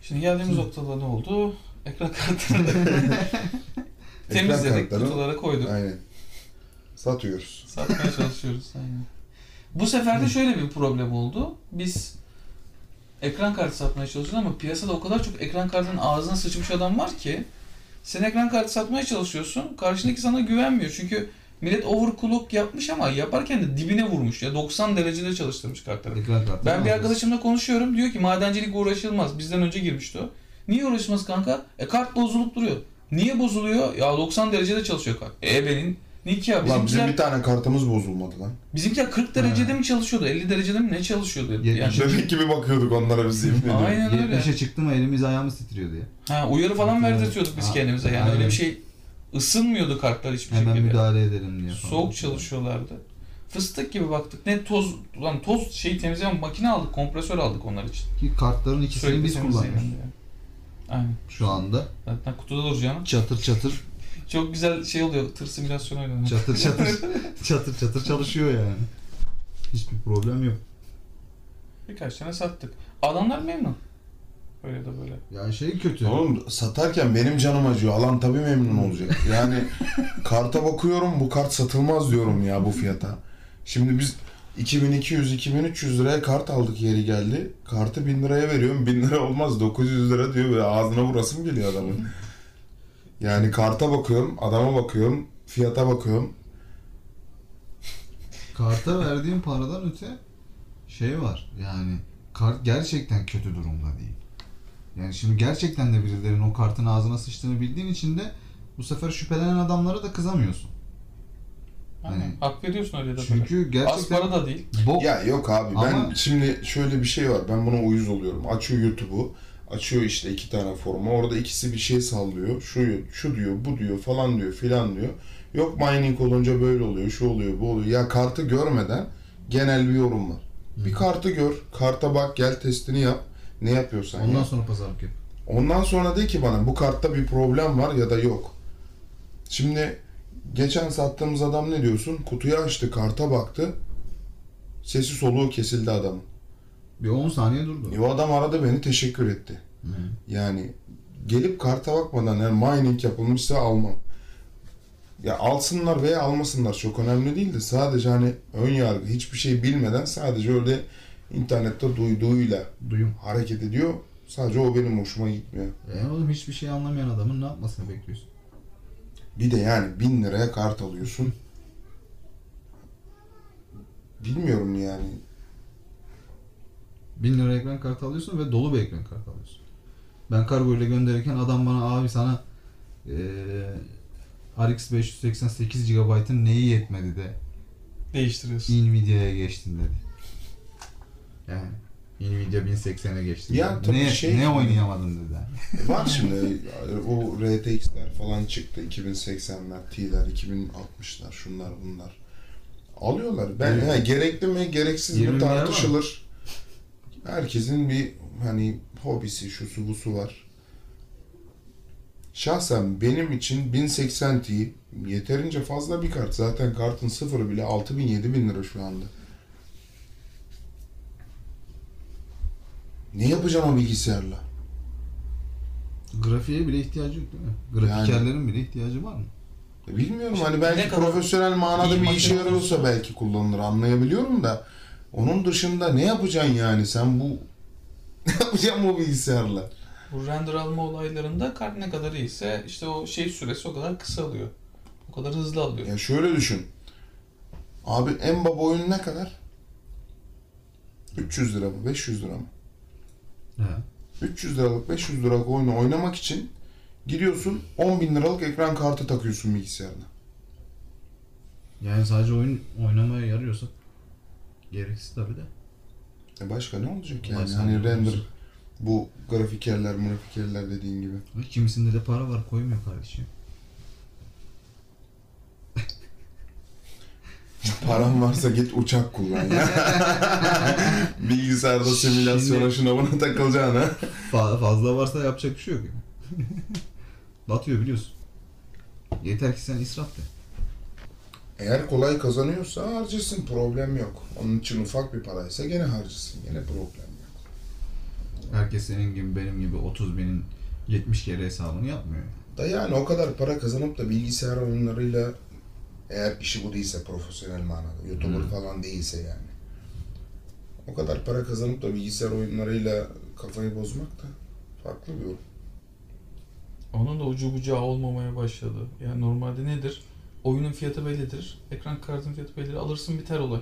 Şimdi geldiğimiz noktada ne oldu? Ekran kartını Ekran temizledik, kartları- kutulara koyduk. Aynen. Satıyoruz. Satmaya çalışıyoruz. Aynen. Bu sefer de şöyle bir problem oldu. Biz ekran kartı satmaya çalışıyoruz ama piyasada o kadar çok ekran kartının ağzına sıçmış adam var ki sen ekran kartı satmaya çalışıyorsun. Karşındaki sana güvenmiyor. Çünkü millet overclock yapmış ama yaparken de dibine vurmuş. Ya 90 derecede çalıştırmış kartları. Ekran kartı. Ben bir arkadaşımla konuşuyorum. Diyor ki madencilik uğraşılmaz. Bizden önce girmişti o. Niye uğraşılmaz kanka? E kart bozulup duruyor. Niye bozuluyor? Ya 90 derecede çalışıyor kart. E benim Nick ya Lan bizim bizimkiler, bir tane kartımız bozulmadı lan. bizimkiler 40 derecede mi çalışıyordu? 50 derecede mi ne çalışıyordu? Yetmiş- Yani, Bebek gibi bakıyorduk onlara biz yemin ediyorum. aynen öyle. 70'e çıktı mı elimiz ayağımız titriyordu ya. Ha, uyarı falan Evet. verdirtiyorduk biz Ha, kendimize. Yani aynen. öyle bir şey ısınmıyordu kartlar hiçbir Hemen şekilde. müdahale edelim diye falan. Soğuk çalışıyorlardı. Fıstık gibi baktık. Ne toz, lan toz şey temizleyen makine aldık, kompresör aldık onlar için. Ki kartların ikisini Sürekli biz temizleyelim kullanıyoruz. diye. Aynen. Şu anda Zaten kutuda duracağım. çatır çatır Çok güzel şey oluyor. Tır simülasyonu oynanıyor. çatır çatır çatır çatır çalışıyor yani. Hiçbir problem yok. Birkaç tane sattık. Adamlar memnun. Öyle de böyle. Yani şey kötü. Oğlum satarken benim canım acıyor. Alan tabii memnun olacak. Yani karta bakıyorum bu kart satılmaz diyorum ya bu fiyata. Şimdi biz 2200-2300 liraya kart aldık yeri geldi. Kartı 1000 liraya veriyorum. 1000 lira olmaz 900 lira diyor. Böyle ağzına vurasım geliyor adamın. Yani karta bakıyorum, adama bakıyorum, fiyata bakıyorum. Karta verdiğim paradan öte şey var. Yani kart gerçekten kötü durumda değil. Yani şimdi gerçekten de birilerinin o kartın ağzına sıçtığını bildiğin için de bu sefer şüphelenen adamlara da kızamıyorsun. Aynen. Yani- Hak veriyorsun öyle de böyle. Çünkü Az gerçekten para da değil. bok Ya yok abi ben Ama- şimdi şöyle bir şey var. Ben buna uyuz oluyorum. Açıyor YouTube'u. Açıyor işte iki tane forma. Orada ikisi bir şey sallıyor. Şu şu diyor, bu diyor, falan diyor, filan diyor. Yok mining olunca böyle oluyor, şu oluyor, bu oluyor. Ya kartı görmeden genel bir yorum var. Bir kartı gör, karta bak, gel testini yap. Ne yapıyorsan ondan yap. sonra pazarlık yap. Ondan sonra de ki bana bu kartta bir problem var ya da yok. Şimdi geçen sattığımız adam ne diyorsun? Kutuyu açtı, karta baktı. Sesi soluğu kesildi adamın. Bir 10 saniye durdu. E, o adam aradı beni teşekkür etti. Hı. Yani gelip karta bakmadan yani mining yapılmışsa almam. Ya alsınlar veya almasınlar çok önemli değil de sadece hani ön yargı hiçbir şey bilmeden sadece öyle internette duyduğuyla Duyum. hareket ediyor. Sadece o benim hoşuma gitmiyor. E oğlum hiçbir şey anlamayan adamın ne yapmasını bekliyorsun? Bir de yani bin liraya kart alıyorsun. Bilmiyorum yani. 1000 lira ekran kartı alıyorsun ve dolu bir ekran kartı alıyorsun. Ben kargo ile gönderirken adam bana abi sana eee RX 588 GB'ın neyi yetmedi de Değiştiriyorsun. Nvidia'ya geçtin dedi. Yani Nvidia 1080'e geçtin. Ya tabii ne, şey- ne oynayamadın dedi. E Var şimdi o RTX'ler falan çıktı. 2080'ler, T'ler, 2060'lar, şunlar bunlar. Alıyorlar. Ben Evet. ha, gerekli mi, gereksiz 20 mi tartışılır. Herkesin bir hani hobisi, şusu busu var. Şahsen benim için 1080 Ti yeterince fazla bir kart. Zaten kartın sıfırı bile 6000 7000 lira şu anda. Ne yapacağım o bilgisayarla? Grafiğe bile ihtiyacı yok değil mi? Grafikerlerin bile ihtiyacı var mı? E, Bilmiyorum İşte hani belki profesyonel manada bir işe yarıyorsa belki kullanılır anlayabiliyorum da onun dışında ne yapacaksın yani sen bu ne yapacaksın bu bilgisayarla? Bu render alma olaylarında kart ne kadar iyiyse işte o şey süresi o kadar kısa alıyor. O kadar hızlı alıyor. Ya şöyle düşün. Abi en baba oyun ne kadar? 300 lira mı? 500 lira mı? He. 300 liralık 500 liralık oyunu oynamak için giriyorsun 10 bin liralık ekran kartı takıyorsun bilgisayarına. Yani sadece oyun oynamaya yarıyorsa gereksiz tabii de. E başka ne olacak yani? Olay Hani render olsun. bu grafikerler, grafikerler dediğin gibi. Kimisinde de para var koymuyor kardeşim. Paran varsa git uçak kullan ya. Bilgisayarda simülasyona şuna buna takılacaksın ha. Fa- fazla varsa yapacak bir şey yok. Batıyor biliyorsun. Yeter ki sen israf de. Eğer kolay kazanıyorsa harcasın problem yok. Onun için ufak bir paraysa gene harcasın. Gene problem yok. Herkes senin gibi benim gibi 30 binin 70 kere hesabını yapmıyor. Da yani o kadar para kazanıp da bilgisayar oyunlarıyla eğer işi bu değilse profesyonel manada, YouTuber Hı. falan değilse yani. O kadar para kazanıp da bilgisayar oyunlarıyla kafayı bozmak da farklı bir yol. Onun da ucu bucağı olmamaya başladı. Yani normalde nedir? Oyunun fiyatı bellidir. Ekran kartın fiyatı bellidir. Alırsın biter olay.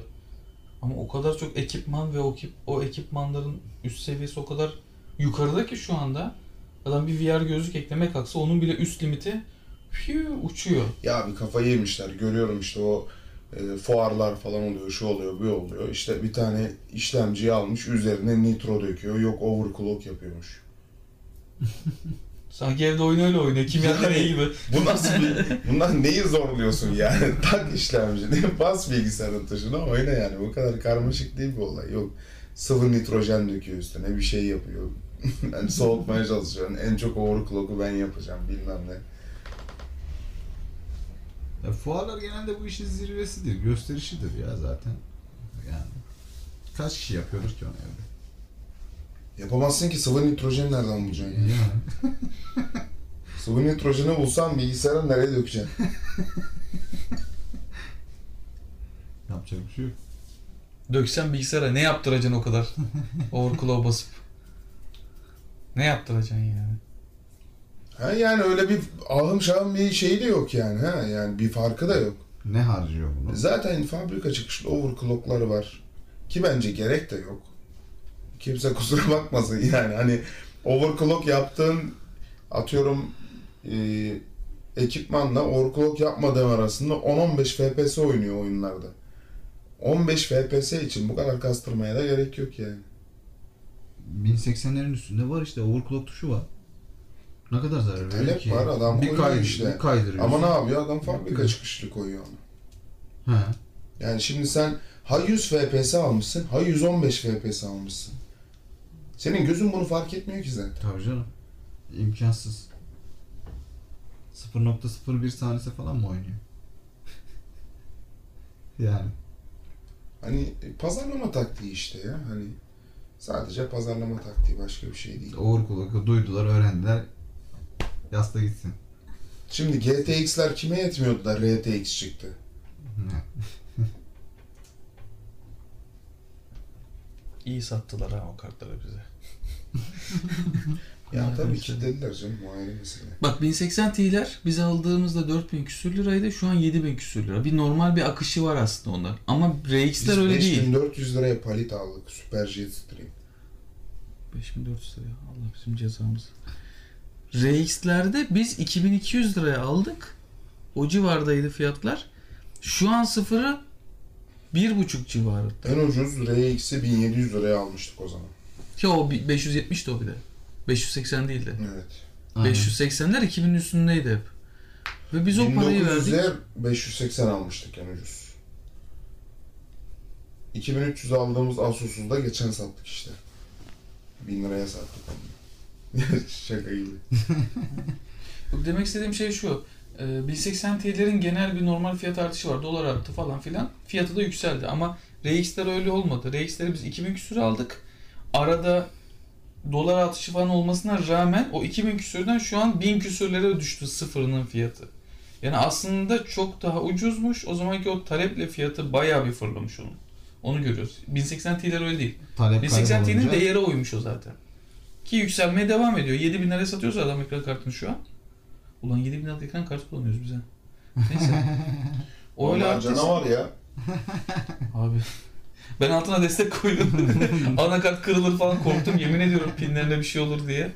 Ama o kadar çok ekipman ve o, ekip, o ekipmanların üst seviyesi o kadar yukarıda ki şu anda adam bir VR gözlük eklemek kalksa onun bile üst limiti fiu, uçuyor. Ya bir kafayı yemişler. Görüyorum işte o e, fuarlar falan oluyor, şu oluyor, bu oluyor. İşte bir tane işlemciyi almış, üzerine nitro döküyor. Yok overclock yapıyormuş. Sanki evde oyun öyle oynuyor. Kim Yani- yani gibi. Bu nasıl bir... Bundan neyi zorluyorsun yani? Tak işlemcini, bas bilgisayarın tuşuna oyna yani. Bu kadar karmaşık değil bir olay. Yok sıvı nitrojen döküyor üstüne, bir şey yapıyor. yani soğutmaya çalışıyorsun. En çok overclock'u ben yapacağım bilmem ne. Ya fuarlar genelde bu işin zirvesidir, gösterişidir ya zaten. Yani kaç kişi yapıyordur ki onu evde? Yapamazsın ki sıvı nitrojen nereden bulacaksın? ya? Yani. Sıvı nitrojeni bulsan bilgisayara nereye dökeceksin? Yapacak bir şey yok. Döksen bilgisayara ne yaptıracaksın o kadar? Overclock basıp. Ne yaptıracaksın yani? Ha yani öyle bir ahım şahım bir şeyi de yok yani ha yani bir farkı da yok. Ne harcıyor bunu? Zaten fabrika çıkışlı overclocklar var. Ki bence gerek de yok. Kimse kusura bakmasın yani hani overclock yaptığın atıyorum e, ekipmanla overclock yapmadığın arasında 10-15 FPS oynuyor oyunlarda. 15 FPS için bu kadar kastırmaya da gerek yok yani. 1080'lerin üstünde var işte overclock tuşu var. Ne kadar zarar veriyor Talep ki? var, adam bir koyuyor kaydır, işte. Bir kaydırıyorsun. Ama ne yapıyor? Adam fabrika çıkışlı koyuyor onu. He. Yani şimdi sen ha 100 FPS almışsın, ha 115 FPS almışsın. Senin gözün bunu fark etmiyor ki zaten. Tabii canım. İmkansız. 0.01 saniyesi falan mı oynuyor? yani. Hani e, pazarlama taktiği işte ya. Hani sadece pazarlama taktiği başka bir şey değil. Overclock'u duydular, öğrendiler. Yasta gitsin. Şimdi GTX'ler kime yetmiyordu da RTX çıktı? Ne? İyi sattılar ha o kartları bize. Ya tabii öyle. ki dediler canım o ayrı mesele. Bak 1080 Ti'ler biz aldığımızda 4000 küsür liraydı. Şu an 7000 küsür lira. Bir normal bir akışı var aslında onlar. Ama RX'ler öyle değil. 5400 liraya palit aldık. Super Jet Stream. 5400 lira. Allah bizim cezamız. RX'lerde biz 2200 liraya aldık. O civardaydı fiyatlar. Şu an sıfırı 1.5 civarı. En ucuz RX'i 1700 liraya almıştık o zaman. Ki o bi- 570'ti o bir de. 580 değildi. Evet. Aynen. 580'ler 2000'in üstündeydi hep. Ve biz o parayı verdik. 1900'e 580 almıştık en ucuz. 2300 aldığımız Asus'u da geçen sattık işte. 1000 liraya sattık onu. Şaka gibi. Demek istediğim şey şu. e, 1080 Ti'lerin genel bir normal fiyat artışı var. Dolar arttı falan filan. Fiyatı da yükseldi. Ama RX'ler öyle olmadı. RX'leri biz 2000 küsür aldık. Arada dolar artışı falan olmasına rağmen o 2000 küsürden şu an 1000 küsürlere düştü sıfırının fiyatı. Yani aslında çok daha ucuzmuş. O zamanki o taleple fiyatı bayağı bir fırlamış onun. Onu görüyoruz. 1080 Ti'ler öyle değil. Talep 1080 Ti'nin kaybolunca değeri oymuş o zaten. Ki yükselmeye devam ediyor. 7000 liraya satıyorsa adam ekran kartını şu an. Ulan 7000 liralık ekran kartı kullanıyoruz bize. Neyse. O öyle arttıysa- canavar ya. Abi. Ben altına destek koydum. Anakart kırılır falan korktum. Yemin ediyorum pinlerine bir şey olur diye.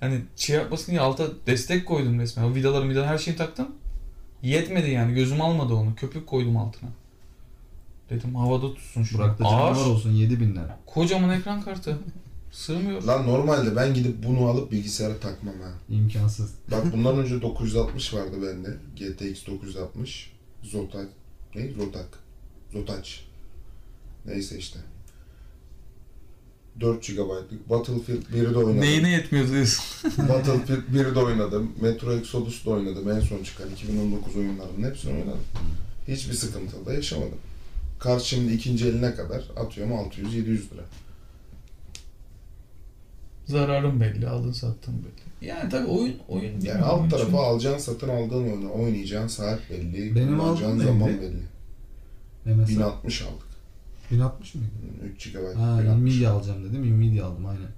Hani şey yapmasın diye alta destek koydum resmen. O vidaları vidaları her şeyi taktım. Yetmedi yani. Gözüm almadı onu. Köpük koydum altına. Dedim havada tutsun şunu. Burak da Ağır. canavar olsun 7000 lira. Kocaman ekran kartı. Sığmıyor. Lan normalde ben gidip bunu alıp bilgisayara takmam ha. İmkansız. Bak bundan önce 960 vardı bende. GTX 960. Zotac. Ne? Zotac. Zotac. Neyse işte. 4 GB'lık. Battlefield 1'de oynadım. Neyine yetmiyor diyorsun? Battlefield 1'de oynadım. Metro Exodus'da oynadım. En son çıkan 2019 oyunlarının hepsini oynadım. Hiçbir sıkıntı da yaşamadım. Kart şimdi ikinci eline kadar atıyorum 600-700 lira. Zararın belli. Aldın sattın belli. Yani tabii oyun oyun. Yani alt oyun tarafa için- alacaksın satın aldığın oyunu oynayacağın saat belli. Benim kullanacağın zaman neydi? belli. MSI. 1060 aldık. 1060 mıydı? 3 GB. Ha 1060. Nvidia alacağım dedim. Nvidia aldım aynen.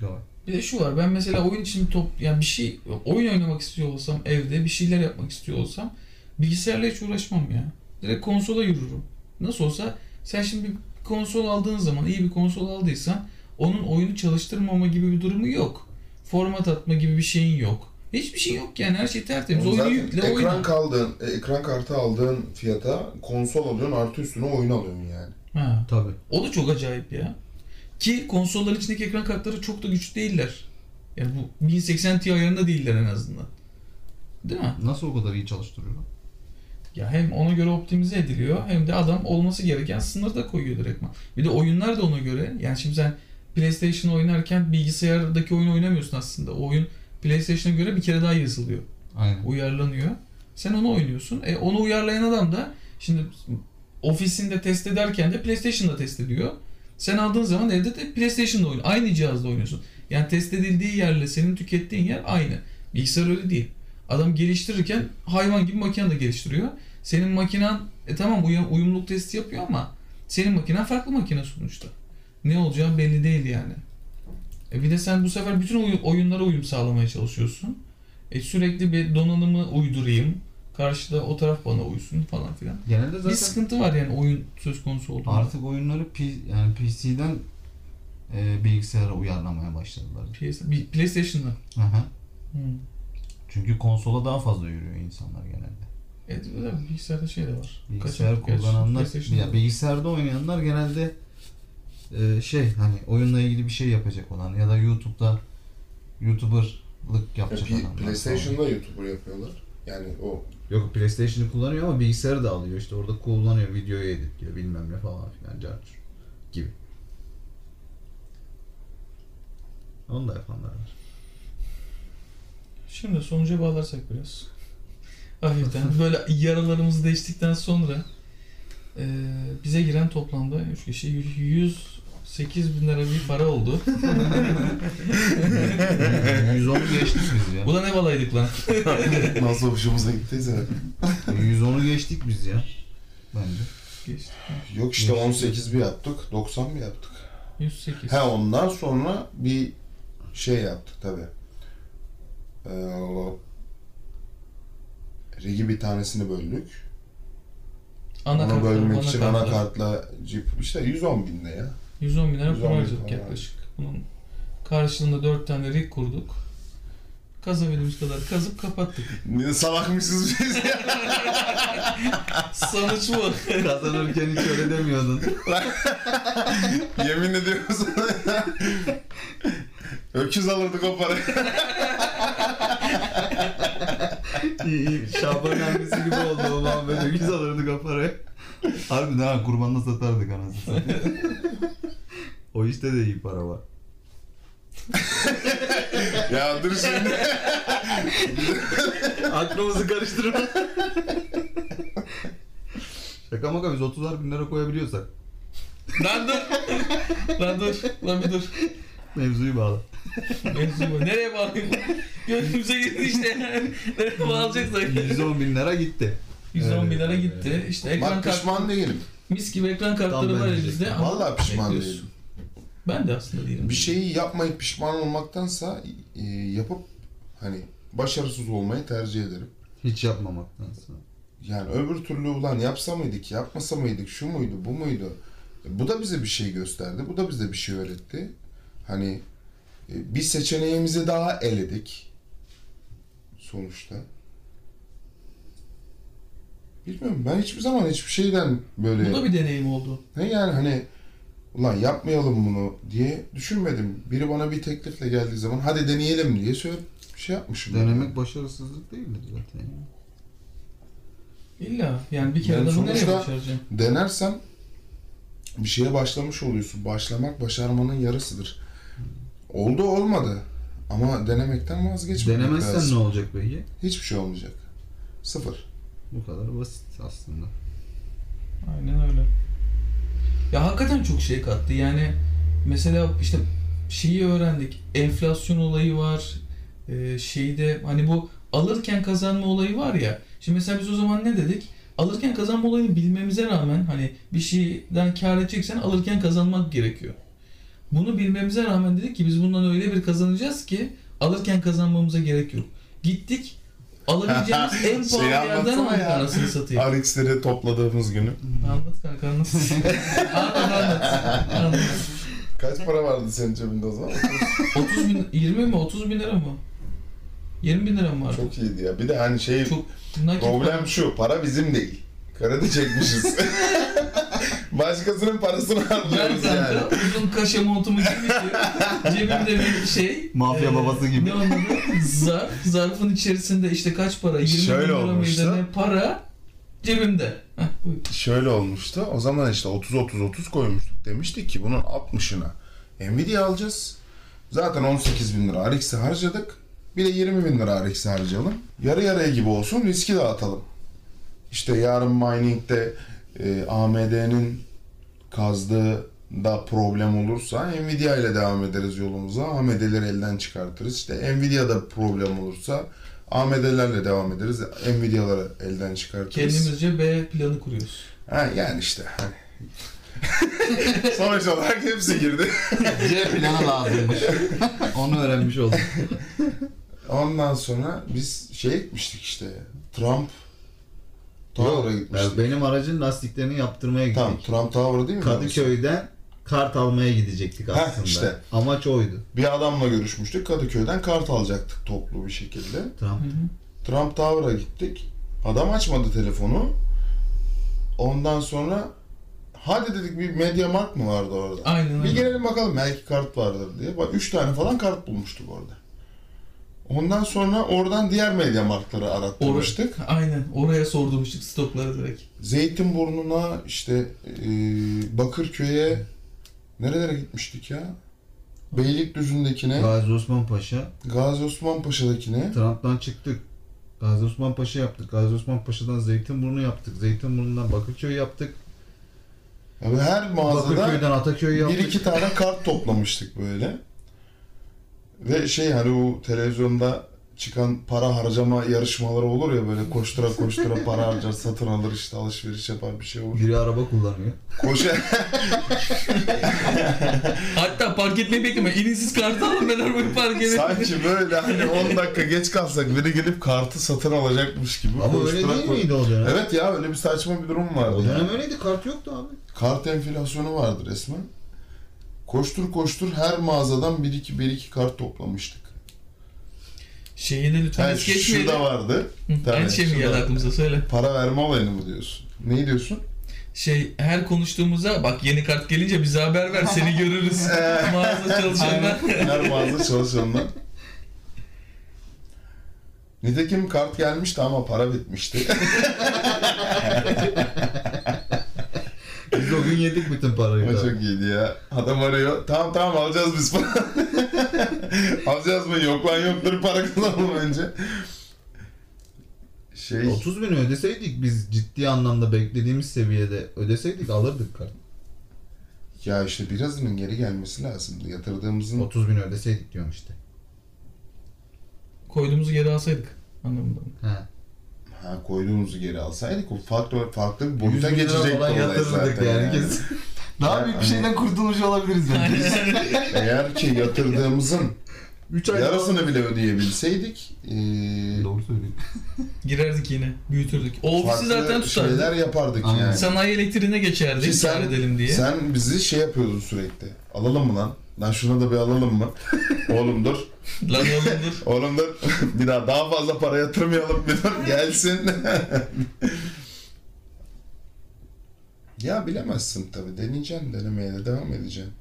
GB. Bir de şu var ben mesela oyun için top yani bir şey oyun oynamak istiyor olsam evde bir şeyler yapmak istiyor olsam bilgisayarla hiç uğraşmam ya. Direkt konsola yürürüm. Nasıl olsa sen şimdi bir konsol aldığın zaman iyi bir konsol aldıysan onun oyunu çalıştırmama gibi bir durumu yok. Format atma gibi bir şeyin yok. Hiçbir şey yok yani her şey tertemiz. Oyunu yükle ekran oyna. kaldığın, e, ekran kartı aldığın fiyata konsol alıyorsun artı üstüne oyun alıyorsun yani. Ha. Tabii. O da çok acayip ya. Ki konsolların içindeki ekran kartları çok da güçlü değiller. Yani bu 1080 Ti ayarında değiller en azından. Değil mi? Nasıl o kadar iyi çalıştırıyor? Ya hem ona göre optimize ediliyor hem de adam olması gereken sınır da koyuyor direktman. Bir de oyunlar da ona göre. Yani şimdi sen PlayStation oynarken bilgisayardaki oyunu oynamıyorsun aslında. O oyun PlayStation'a göre bir kere daha yazılıyor. Aynen. Uyarlanıyor. Sen onu oynuyorsun. E onu uyarlayan adam da şimdi ofisinde test ederken de PlayStation'da test ediyor. Sen aldığın zaman evde de PlayStation'da oynuyorsun. Aynı cihazda oynuyorsun. Yani test edildiği yerle senin tükettiğin yer aynı. Bilgisayar öyle değil. Adam geliştirirken hayvan gibi makine de geliştiriyor. Senin makinen e tamam uyum, uyumluluk testi yapıyor ama senin makinen farklı makine sonuçta. Ne olacağı belli değil yani. E bir de sen bu sefer bütün oyun, oyunlara uyum sağlamaya çalışıyorsun. E sürekli bir donanımı uydurayım. Karşıda o taraf bana uysun falan filan. Genelde Bir zaten sıkıntı var yani oyun söz konusu olduğunda. artık oyunları P, yani PC'den e, bilgisayara uyarlamaya başladılar. PS, bir- PlayStation'da. Hı hı. Hmm. Çünkü konsola daha fazla yürüyor insanlar genelde. Evet, öyle bilgisayarda şey de var. Bilgisayar Kaçak- kullananlar, ya da- bilgisayarda oynayanlar genelde e, şey hani oyunla ilgili bir şey yapacak olan ya da YouTube'da YouTuber'lık yapacak P- adamlar. PlayStation'da YouTuber yapıyorlar. Yani o Yok PlayStation'ı kullanıyor ama bilgisayarı da alıyor. İşte orada kullanıyor, videoyu editliyor bilmem ne falan filan carçur gibi. Onu da yapanlar var. Şimdi sonuca bağlarsak biraz. Hafiften böyle yaralarımız değiştikten sonra e, bize giren toplamda 3 kişi 108 bin lira bir para oldu. 110'u geçtik biz ya. Bu da ne balaydık lan? nasıl hoşumuza gittiyse. 110'u geçtik biz ya. Bence. Geçti. Yok işte 18 bir yaptık, 90 bir yaptık. 108. He ondan sonra bir şey yaptık tabi. Ee, Rigi bir tanesini böldük. Onu Anakartlar, bölmek için anakartlar. anakartla cip işte 110 binde ya. 110 bin lira 110 para harcadık yaklaşık. Bunun karşılığında 4 tane rig kurduk. Kazabildiğimiz kadar kazıp kapattık. Ne salakmışsınız biz ya. Sonuç bu. Kazanırken hiç öyle demiyordun. Yemin ediyorum sana. Öküz alırdık o parayı. İyi iyi. Şaban annesi gibi oldu o muhabbet. Öküz alırdık o parayı. Harbiden ha kurbanla satardık anasını satayım. O işte de iyi para var. ya dur şimdi. Aklımızı karıştırma. Şaka maka biz 30'ar bin lira koyabiliyorsak Lan dur. Lan dur. Lan bir dur. Mevzuyu bağla. Mevzu bu. Nereye bağlayayım? Gönlümüze gitti işte. Nereye bağlayacaksak. 110 bin lira gitti. 110 bin lira Evet. gitti. İşte ekran Bak kart, pişman değilim. mis gibi ekran Tam kartları ben var elimizde ama Vallahi pişman değilim. Ben de aslında değilim. Bir şeyi yapmayıp pişman olmaktansa e, yapıp hani başarısız olmayı tercih ederim. Hiç yapmamaktansa. Yani öbür türlü ulan yapsa mıydık, yapmasa mıydık, şu muydu, bu muydu? E, Bu da bize bir şey gösterdi, bu da bize bir şey öğretti. Hani e, bir seçeneğimizi daha eledik sonuçta. Bilmiyorum ben hiçbir zaman hiçbir şeyden böyle Bu da bir deneyim oldu. ne yani hani ulan yapmayalım bunu diye düşünmedim. Biri bana bir teklifle geldiği zaman hadi deneyelim diye söyle şey yapmışım. Denemek başarısızlık değildir zaten. İlla yani bir kere Yani daha nereye başaracaksın? Denersen bir şeye başlamış oluyorsun. Başlamak başarmanın yarısıdır. Oldu olmadı. Ama denemekten vazgeçmemek Denemezsen lazım. ne olacak peki? Hiçbir şey olmayacak. Sıfır. Bu kadar basit aslında. Aynen öyle. Ya hakikaten çok şey kattı. Yani mesela işte şeyi öğrendik. Enflasyon olayı var. Ee, şeyde hani bu alırken kazanma olayı var ya. Şimdi mesela biz o zaman ne dedik? Alırken kazanma olayını bilmemize rağmen hani bir şeyden kar edeceksen alırken kazanmak gerekiyor. Bunu bilmemize rağmen dedik ki biz bundan öyle bir kazanacağız ki alırken kazanmamıza gerek yok. Gittik alabileceğimiz en pahalı yerden anlatsana aldık ya. anasını satayım. Arix'leri topladığımız günü. Anlat kanka anlat. anlat anlat. anlat. Kaç para vardı senin cebinde o zaman? 30 bin, 20 mi 30 bin lira mı? 20 bin lira mı vardı? Çok iyiydi ya. Bir de hani şey Çok problem para. şu. Para bizim değil. Kredi çekmişiz. Başkasının parasını Ben harcıyoruz yani. kanka uzun kaşe montumu giymişim. Cebimde bir şey. Mafya babası gibi. Ne onun adı? Zarf. Zarfın içerisinde işte kaç para? 20 Şöyle lira olmuştu. mıydı ne? Para cebimde. Heh, buyur. Şöyle olmuştu. O zaman işte 30-30-30 koymuştuk. Demiştik ki bunun 60'ına Nvidia alacağız. Zaten 18 bin lira RX'i harcadık. Bir de 20 bin lira RX'i harcayalım. Yarı yarıya gibi olsun riski dağıtalım. İşte yarın mining'de e, AMD'nin kazdığı da problem olursa Nvidia ile devam ederiz yolumuza. AMD'leri elden çıkartırız. İşte Nvidia'da problem olursa AMD'lerle devam ederiz. Nvidia'ları elden çıkartırız. Kendimizce B planı kuruyoruz. Ha yani işte hani. Sonuç olarak hepsi girdi. C planı lazımmış. Onu öğrenmiş olduk. Ondan sonra biz şey gitmiştik işte. Trump Tower'a gitmiştik. Benim aracın lastiklerini yaptırmaya gittik. Tamam Trump Tower değil mi? Kadıköy'den kart almaya gidecektik Heh, aslında. işte. Amaç oydu. Bir adamla görüşmüştük. Kadıköy'den kart alacaktık toplu bir şekilde. Tamam. Hı hı. Trump Tower'a gittik. Adam açmadı telefonu. Ondan sonra hadi dedik bir Media Markt mı vardı orada? Aynen Bir öyle. girelim bakalım belki kart vardır diye. Bak üç tane falan kart bulmuştuk orada. Ondan sonra oradan diğer medya markları arattırmıştık. Aynen. Oraya sordurmuştuk stokları direkt. Zeytinburnu'na işte e, Bakırköy'e nerelere gitmiştik ya? Beylikdüzü'ndekine, Gazi Osman Paşa. Gazi Osman Paşa'dakine. Trump'tan çıktık. Gazi Osman Paşa yaptık. Gazi Osman Paşa'dan Zeytinburnu yaptık. Zeytinburnu'ndan Bakırköy yaptık. Yani her mağazada Bakırköy'den Ataköy yaptık. bir iki tane kart toplamıştık böyle. Ve şey hani o televizyonda çıkan para harcama yarışmaları olur ya böyle koştura koştura para harcar, satın alır işte alışveriş yapar bir şey olur. Biri araba kullanıyor. Koşa Hatta park etmeyi bekleme. İninsiz kartı alın ben arabayı park edeyim. sanki böyle hani 10 dakika geç kalsak biri gelip kartı satın alacakmış gibi Ama öyle değil koş- miydi o dönem? Evet ya öyle bir saçma bir durum vardı. O dönem öyleydi. Kart yoktu abi. Kart enflasyonu vardı resmen. Koştur koştur her mağazadan bir iki bir iki kart toplamıştık. Şeyi de lütfen Ha, es şu geçmeyelim. da vardı. Aynı şey mi geldi aklımıza söyle. Para verme olayını mı diyorsun? Neyi diyorsun? Şey her konuştuğumuzda bak yeni kart gelince bize haber ver seni görürüz. Mağaza çalışanlar. Her mağaza çalışanından. Nitekim kart gelmişti ama para bitmişti. Biz o gün yedik bütün parayı. o da. çok iyiydi ya. Adam arıyor. Tamam tamam alacağız biz para. alacağız mı? Yok lan yok dur para kazanalım önce. Şey 30 bin ödeseydik biz ciddi anlamda beklediğimiz seviyede ödeseydik alırdık kart. ya işte birazının geri gelmesi lazımdı. Yatırdığımızın 30 bin ödeseydik diyorum işte. Koyduğumuzu geri alsaydık. Anlamında. He. Ha, koyduğumuzu geri alsaydık o farklı farklı bir 100 boyuta falan olay yatırırdık zaten yani. yani. Kesin. Daha büyük bir şeyden kurtulmuş olabiliriz bence. Eğer ki yatırdığımızın 3 ay yarısını bile ödeyebilseydik ee, Doğru söylüyorsun. Girerdik yine. Büyütürdük. O ofisi zaten tutardık. şeyler yapardık Aynen. yani. Sanayi elektriğine geçerdik. Sen, edelim diye. Sen bizi şey yapıyordun sürekli. Alalım mı lan? Lan şuna da bir alalım mı? Oğlum dur. Lan oğlum dur. Oğlum dur. bir daha daha fazla para yatırmayalım. Bir dur gelsin. ya bilemezsin tabi. Deneyeceksin. Denemeye de devam edeceksin.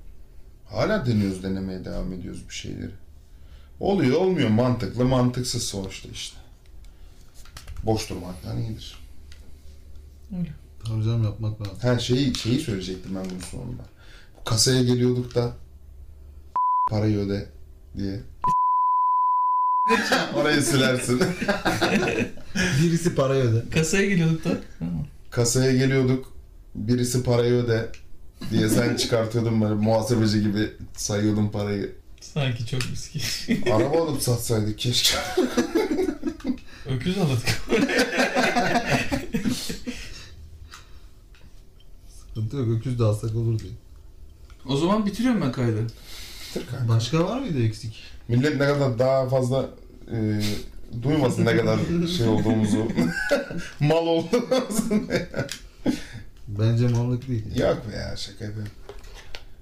Hala deniyoruz denemeye devam ediyoruz bir şeyleri. Oluyor olmuyor. Mantıklı mantıksız sonuçta işte. Boş durmaktan iyidir. Öyle. Tabii canım yapmak lazım. Ha şeyi, şeyi söyleyecektim ben bunun sonunda. Bu kasaya geliyorduk da parayı öde diye. Orayı silersin. Birisi parayı öde. Kasaya geliyorduk da. Tamam. Kasaya geliyorduk. Birisi parayı öde diye sen çıkartıyordun böyle muhasebeci gibi sayıyordun parayı. Sanki çok riskli. Araba alıp satsaydık keşke. Öküz alırdık. Sıkıntı yok. Öküz de alsak olur diye. O zaman bitiriyorum ben kaydı. Dur kanka. Başka var mıydı eksik? Millet ne kadar daha fazla e, duymasın ne kadar şey olduğumuzu. Mal olduğumuzu. Bence mallık değil. Yok be ya şaka yapıyorum.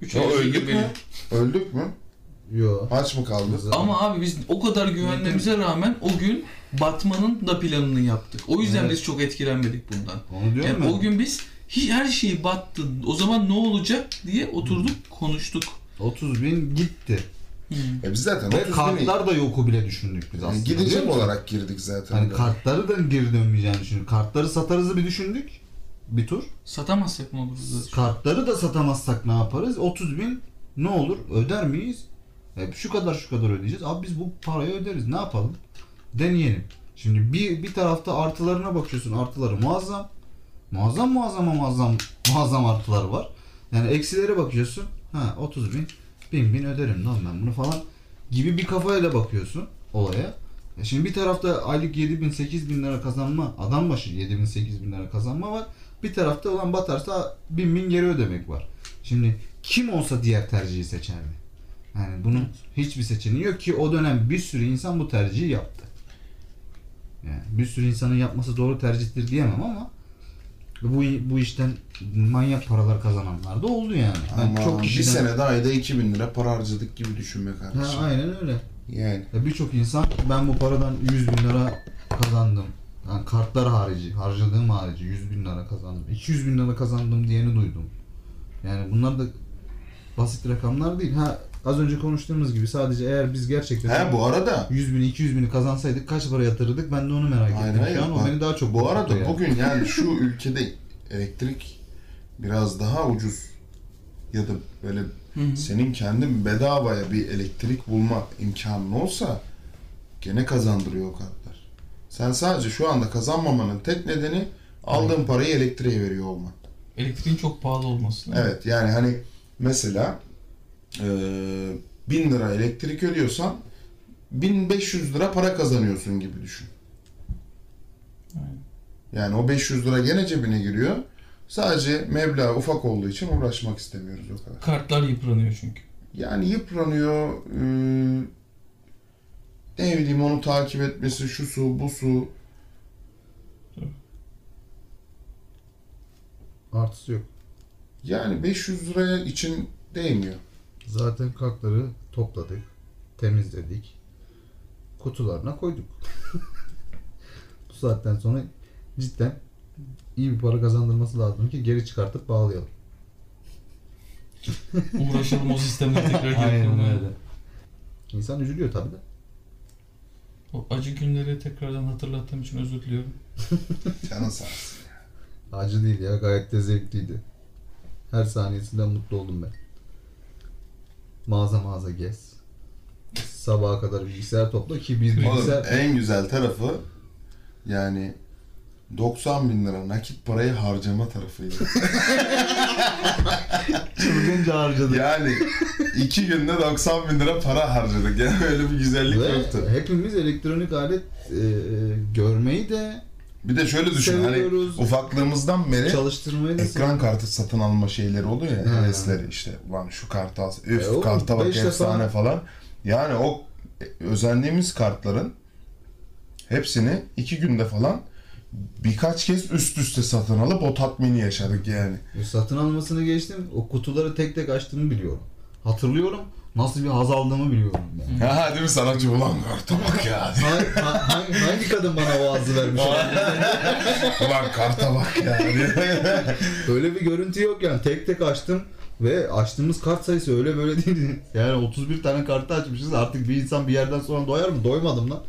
Üç Ya öldük gibi mü? Öldük mü? Yo. Aç mı kaldık? Ama abi biz o kadar güvenmemize rağmen o gün batmanın da planını yaptık. O yüzden Evet. biz çok etkilenmedik bundan. Onu diyorum Yani ben. o gün biz her şeyi battı. O zaman ne olacak diye oturduk konuştuk. 30 bin gitti. E biz zaten Ve 30 bini kartlar da yoku bile düşündük biz yani aslında. biliyor gidecek olarak girdik zaten. Hani de. kartları da geri dönmeyeceğini düşündük. Kartları satarızı bir düşündük. Bir tur. Satamazsak mı olur? Kartları da satamazsak ne yaparız? 30 bin ne olur? Öder miyiz? E, şu kadar şu kadar ödeyeceğiz. Abi biz bu parayı öderiz. Ne yapalım? Deneyelim. Şimdi bir, bir tarafta artılarına bakıyorsun. Artıları muazzam. Muazzam muazzam muazzam muazzam artıları var. Yani eksilere bakıyorsun. Ha 30 bin, bin bin öderim lan ben bunu falan gibi bir kafayla bakıyorsun olaya. E şimdi bir tarafta aylık 7 bin 8 bin lira kazanma, adam başı 7 bin 8 bin lira kazanma var. Bir tarafta olan batarsa bin bin geri ödemek var. Şimdi kim olsa diğer tercihi seçerdi. Yani bunun hiçbir seçeneği yok ki o dönem bir sürü insan bu tercihi yaptı. Yani bir sürü insanın yapması doğru tercihtir diyemem ama bu bu işten manyak paralar kazananlar da oldu yani. Ama çok bir kişiden... senede ayda 2000 lira para harcadık gibi düşünme Ha, kardeşim. aynen öyle. Yani. Ya Birçok insan ben bu paradan 100 bin lira kazandım. Yani kartlar harici, harcadığım harici 100 bin lira kazandım. 200 bin lira kazandım diyeni duydum. Yani bunlar da basit rakamlar değil. Ha az önce konuştuğumuz gibi sadece eğer biz gerçekten He bu arada 100 bin 200 bini kazansaydık kaç para yatırırdık ben de onu merak Hayır, ettim. Şu an o bak, beni daha çok bu arada yani. bugün yani şu ülkede elektrik biraz daha ucuz ya da böyle Hı hı. senin kendin bedavaya bir elektrik bulma imkanın olsa gene kazandırıyor o kartlar. Sen sadece şu anda kazanmamanın tek nedeni aldığın parayı elektriğe veriyor olman. Elektriğin çok pahalı olması. Evet yani hani mesela eee 1000 lira elektrik ödüyorsan 1500 lira para kazanıyorsun gibi düşün. Aynen. Yani o 500 lira gene cebine giriyor. Sadece meblağ ufak olduğu için uğraşmak istemiyoruz o kadar. Kartlar yıpranıyor çünkü. Yani yıpranıyor. eee, ne bileyim onu takip etmesi, şu su, bu su. Artısı yok. Yani 500 liraya için değmiyor. Zaten kartları topladık, temizledik, kutularına koyduk. Bu saatten sonra cidden iyi bir para kazandırması lazım ki geri çıkartıp bağlayalım. Uğraşalım o sistemle tekrar Aynen öyle. İnsan üzülüyor tabii de. O acı günleri tekrardan hatırlattığım için özür diliyorum. Canın sağ olsun. Acı değil ya gayet de zevkliydi. Her saniyesinden mutlu oldum ben. Mağaza mağaza gez. Sabaha kadar bilgisayar topla ki biz Oğlum bilgisayar en güzel tarafı yani 90 bin lira nakit parayı harcama tarafıydı. çılgınca harcadık. yani iki günde 90 bin lira para harcadık. Yani öyle bir güzellik Ve yoktu. hepimiz elektronik alet e, e, görmeyi de Bir de şöyle düşün hani ufaklığımızdan beri Çalıştırmayı da ekran kartı satın alma şeyleri oluyor ya Ha. hevesleri işte lan şu kartı al üf E oğlum, karta bak beş defa- efsane falan. Yani o özendiğimiz kartların hepsini iki günde falan birkaç kez üst üste satın alıp o tatmini yaşadık yani. Bu satın almasını geçtim. O kutuları tek tek açtığımı biliyorum. Hatırlıyorum. Nasıl bir haz aldığımı biliyorum ben. Ha değil mi sanatçı ulan karta bak ya. hangi, hangi, hangi kadın bana o hazzı vermiş? ulan karta bak ya. Öyle bir görüntü yok yani. Tek tek açtım ve açtığımız kart sayısı öyle böyle değil. Yani 31 tane kartı açmışız. Artık bir insan bir yerden sonra doyar mı? Doymadım lan.